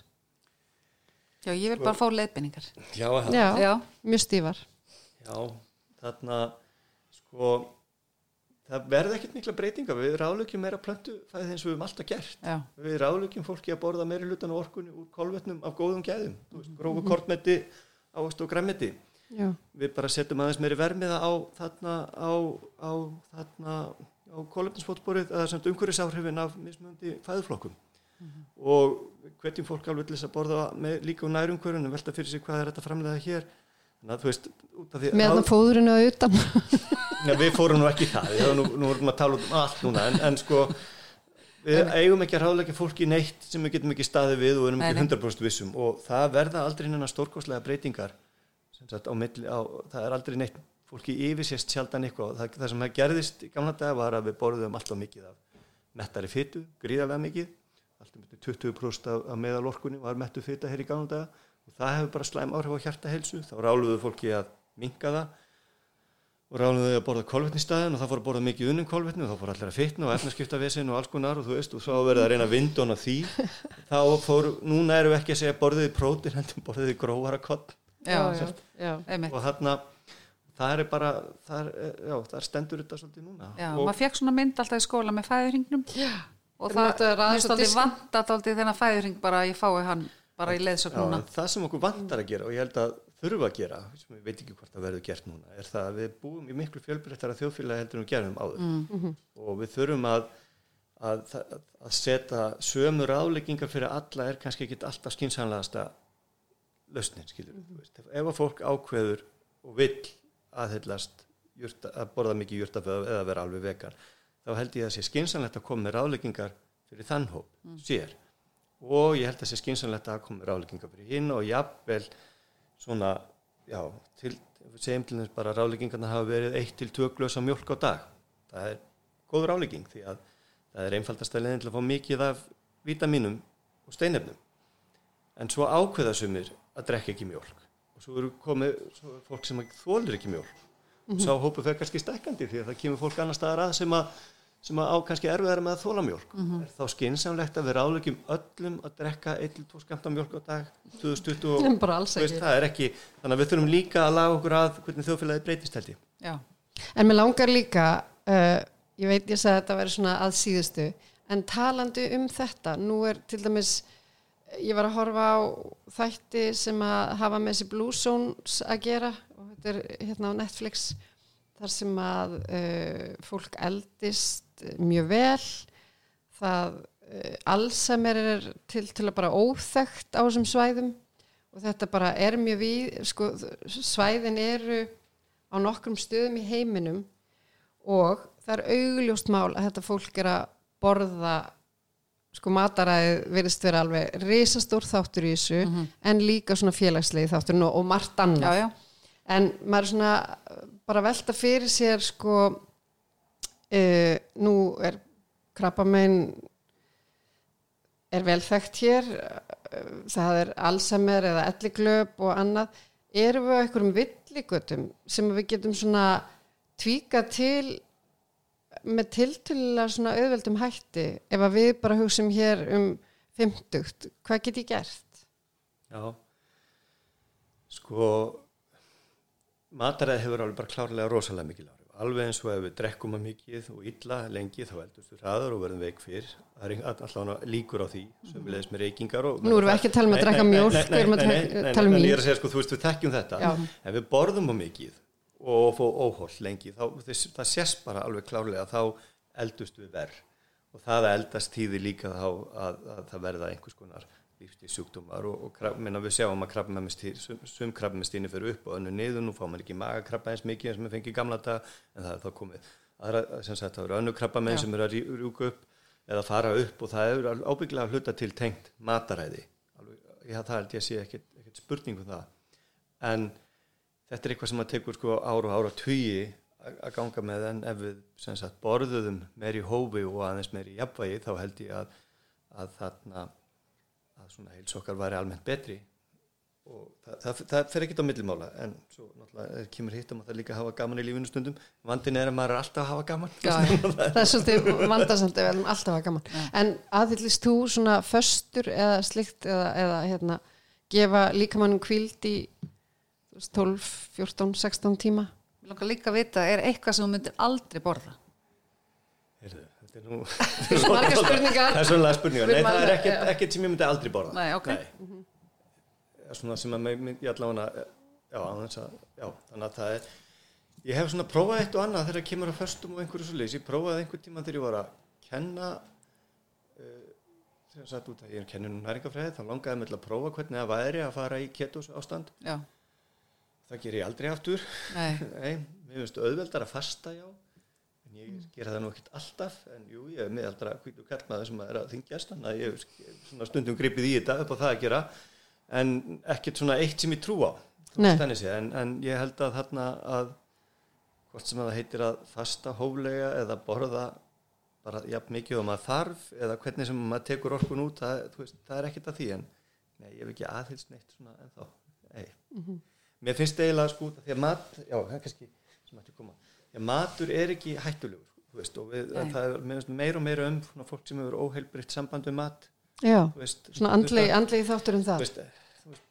já, ég vil bara fá leiðbendingar Já, Já, já, mjög stífar. Já, þarna sko það verða ekkert mikla breytinga við ráðlökjum meira plöntu fæðið eins og við höfum alltaf gert. Já, við ráðlökjum fólki að borða meiri hlutan á orkunni úr kolvetnum af góðum gæðum. Grófu kortmeti, ávast og græmeti Já, við bara setjum aðeins meiri vermiða á þarna á, á þarna á kolvetnisfótsporið eða samt umhverfisáhrifin af mismunandi fæðuflokkum. Og hvetjum fólk alveg til þess að borða með, líka úr nærumhverfinu velta fyrir sig hvað er þetta framlega hér. Þannig að þú veist út af því með það fóðurinn að utan. Já, við fórum nú ekki það, við höfum nú, nú erum að tala um allt núna, en, en sko við eigum ekki að ráðleika fólki neitt sem við getum ekki staðið við og erum Nei, ekki nei. 100% vissum og það verða aldrei hennar stórkostlega breytingar sagt á milli, á, það er aldrei neitt fólki yfirsést sjaldan eitthvað, það, það sem það gerðist í gamla dag var að við borðum alltaf mikið af mettari fytu, gríðarlega mikið. Allt um 20% af, af meðalorkunni var mettu fyta hér í ganum daga. Og það hefur bara slæm áhrif á hjartahelsu þá ráluðu fólki að minka það. Og ráluðu þau að borða kolvetni í staðin og það fór að borða mikið unnum kolvetni og þá fór allir að fitna og efnaskipta vesin og alls konar og þú veist og svo verið að reyna vinda á því. Þá fór, núna erum við ekki að segja borðiði prótin heldur borðiði grófara kott Já, já, já. og þarna það er bara, það er, já, það er stendur þetta svolítið núna. Já, og, maður fekk svona mynd alltaf í skóla með fæðurhingnum og það þetta er diskinn? vantat aldrei þennan fæðurhing bara að ég fái hann bara í leiðsögn núna. það sem okkur vantar að gera og ég held að þurfa að gera, sem ég veit ekki hvort það verður gert núna, er það að við búum í miklu fjölbreyttara þjóðfélagi heldur en við gerum áður. Mm. og við þurfum að, að, að, setja sömu ráleggingar fyrir alla er kannski ekki alltaf skynsanlegasta lausnin, skilur mm -hmm. ef að fólk ákveður og vill aðhyllast að borða mikið jurtaföð eða vera alveg vegan þá held ég að sé skynsanlegt að koma með ráleggingar fyrir þann hóp Mm. sér og ég held að sé skynsanlegt að koma með ráleggingar fyrir hinn og jafnvel svona, já, til, segjum til þess bara ráleggingarna hafa verið eitt til tvö glösa mjólk á dag það er góð rálegging því að það er einfaldast að að fá mikið af vítaminum og steinefnum en svo ákveða sumir að drekka ekki mjólk. Og svo eru komið svo er fólk sem þólir ekki mjólk. Og sá hópu fer kannski stækkandi því að það kemur fólk annar staðar að sem að, sem að á kannski erfiðar með að þóla mjólk. Er þá skynsamlegt að við rálegjum öllum að drekka 1-2 skamta mjólk á dag 2020 og Bara alls þú veist, ekki. það er ekki þannig að við þurfum líka að laga okkur að hvernig þjóðfélagi breytist held ég. Já, En mér langar líka, uh, ég veit ég sagði að þetta væri svona að síðustu, en talandi um þetta, nú er til dæmis, ég var að horfa á þætti sem að hafa með þessi Blue Zones að gera og þetta er hérna á Netflix, þar sem að uh, fólk eldist mjög vel, það uh, Alzheimer er til, til að bara óþekkt á þessum svæðum og þetta bara er mjög við, sko, svæðin eru á nokkrum stöðum í heiminum og það er augljóst mál að þetta fólk er að borða sko mataræðið virðist vera alveg risastór þáttur í þessu en líka svona félagslegi þáttur og, og margt já, annað. Já, en maður er svona bara velta fyrir sér sko uh, nú er krabbamein er vel þekkt hér það er Alzheimer eða elliglöp og annað. Erum við á einhverjum villigötum sem við getum svona tvíka til með tiltölulega svona auðveldum hætti ef að við bara hugsum hér um 50, hvað get ég gert? Já sko mataræði hefur alveg bara klárlega rosalega mikil áhrif alveg eins og ef við drekkum að mikið og illa lengi þá eldust við hraður og verðum veik fyrr það er allavega líkur á því sem við leiðis með reykingar og Nú erum við ekki að tala um að Nei, drekka nei, nei, mjólk, nei, við erum að nei, tek- nei, nei, tala um nei, vín. ég er að segja sko, þú veist við þekkjum þetta Já. ef við borðum á mikið og fó óholl lengi. Þá þess, það sést bara alveg klárlega þá eldust við verð og það að eldast tíði líka þá að, að það verða einhvers konar lífstíð sjúkdómar og, og krab, minna, við sjáum að krabbamennstýni sum, krabbamennstýni fyrir upp og önnu niður, nú fá maður ekki magakrabba eins mikið eins og maður fengi gamla dag en það er þá komið aðra, sem sagt, það eru önnu krabbamenn sem eru að rjú- rjúka upp eða fara upp og það er ábygglega hluta til tengt mataræði. Alveg, já, það held ég að sé ekkit spurning um það. En þetta er eitthvað sem að tekur sko ár og ára tugi að ganga með en ef við sem sagt borðuðum meiri hófi og aðeins meiri jafnvægi þá held ég að, að þarna að svona heils okkar væri almennt betri. Og það, það, það fer ekkit á millimála en svo náttúrulega er- kemur hitt um að það líka hafa gaman í lífinu stundum. Vandin er að maður er alltaf að hafa gaman. Já, það er svolítið vandarsamt ef við erum alltaf að gaman. En aðhyllist þú svona föstur eða slikt eða, eða hérna, gefa líkamannum kvíld í 12, 14, 16 tíma Mér langar líka að vita, er eitthvað sem þú myndir aldrei borða? Heyrðu, þetta er nú Margar spurningar. það er svona spurningar, nei það er ekkert, ekkert sem ég myndi aldrei borða Nei, ok. Nei. svona sem að ég allavega já, að, já, þannig að það er ég hef svona prófað eitt og annað þegar það kemur að föstum og einhverju svo leys ég prófaði einhver tíma þegar ég var að kenna uh, þegar ég satt út að ég er kenninu næringafræði þá langaði mig til að prófa hvernig það væri að fara í ketos ástand Já, það ger ég aldrei aftur. Nei, Nei, mér finnst auðveldar að fasta já. En ég gera það nú ekkert alltaf. En jú, ég er miðaldra hvítu kallmaður sem er að þingjast þannig að ég hef svona stundum gripið í þetta upp á það að gera. En ekkert svona eitt sem ég trú á en, en ég held að þarna að hvort sem að það heitir að fasta hóflega eða borða bara jafn mikið og maður þarf eða hvernig sem maður tekur orkun út það, veist, það er ekkert að því. En nei, ég hef ekki aðhils neitt svona ennþá. Nei. Mér finnst eiginlega sko því að mat, já, kannski því að matur er ekki hættulegur, veist, og við, það er meira og meira um fólk sem hefur óheilbritt samband við mat. Já, veist, svona andlegi, þáttur um það. veist, þú veist,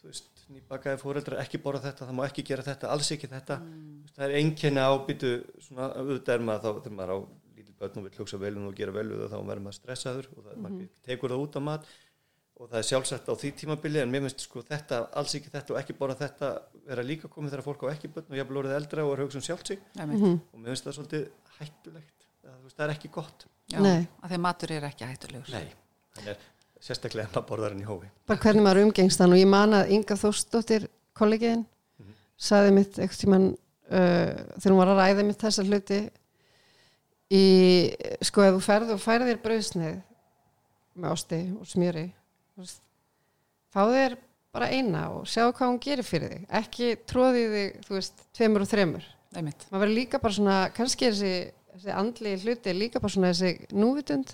þú veist nýbakaði fóreldrar ekki borða þetta, það má ekki gera þetta alls ekki þetta, veist, það er einkenni ábyttu, svona auðvitað er maður þá þegar maður á lítil börn og vil hugsa vel um og gera vel við það, þá verður maður stressaður og það, maður tekur það út á mat og það er sjálfsagt á því tímabili en mér finnst sko þetta, alls ekki þetta og ekki borða þetta vera líka komið þegar fólk á ekki börn og ég er orðið eldra og er að hugsa um sjálft sig Einmitt. Mhm. og mér finnst það svolítið hættulegt, það, þú veist, það er ekki gott Já, Nei. að því að matur er ekki hættulegur. Nei, þannig er sérstaklega en maður borðar hann í hófi bara hvernig maður umgengst hann og ég man að Inga Þórsdóttir kollegiðin saði mitt eitthvað tíman uh, þegar hún var að ræða mitt þessa hluti í sko ef þú ferð og færð þér brauðsneið með ásti og smjöri veist, fá þér bara eina og sjá hvað hún gerir fyrir þig. Ekki tróði þig, þú veist, tveimur og Einmitt. maður verður líka bara svona kannski er þessi, þessi andli hluti er líka bara svona þessi núvitund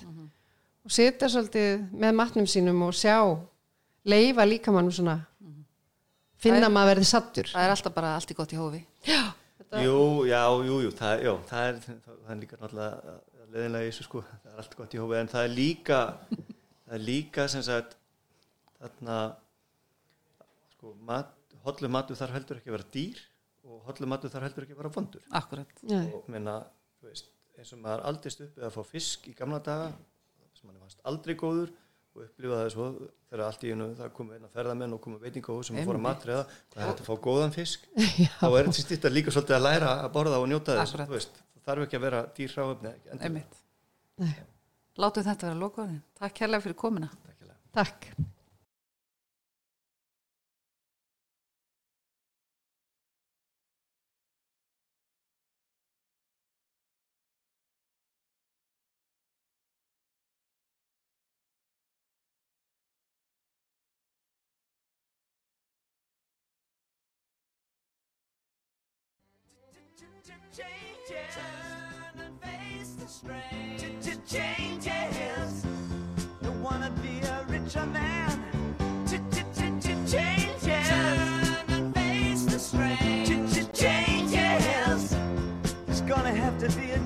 og sitja svolítið með matnum sínum og sjá leifa líka mannum svona finna Það er- maður verði sattur Það er alltaf bara allt í gott í hófi. Jú, já, jú, jú, það, já, það, er, það er líka náttúrulega leðinlega í þessu sko, það er allt gott í hófi en það er líka, það er líka sem sagt þarna sko, mat, hollu matur þarf heldur ekki að vera dýr og hollu matur þarf heldur ekki að vera vondur Akkurat. Og meina, þú veist, eins og maður aldist upp eða að fá fisk í gamla daga sem mann fannst aldrei góður og upplifa það svo þegar allt í einu það komu eina ferðamenn og komu veitingahús sem fór að matreiða hvað er þetta að fá góðan fisk þá er þetta að líka svolítið að læra að borða og njóta þess Akkurat. þú veist, það þarf ekki að vera dýr. Nei. Látum þetta vera lokaðin. Takk kærlega fyrir komuna. Takk Changes. Changes. Wanna be a richer man. Changes. Turn and face the strain. Changes. It's gonna have to be a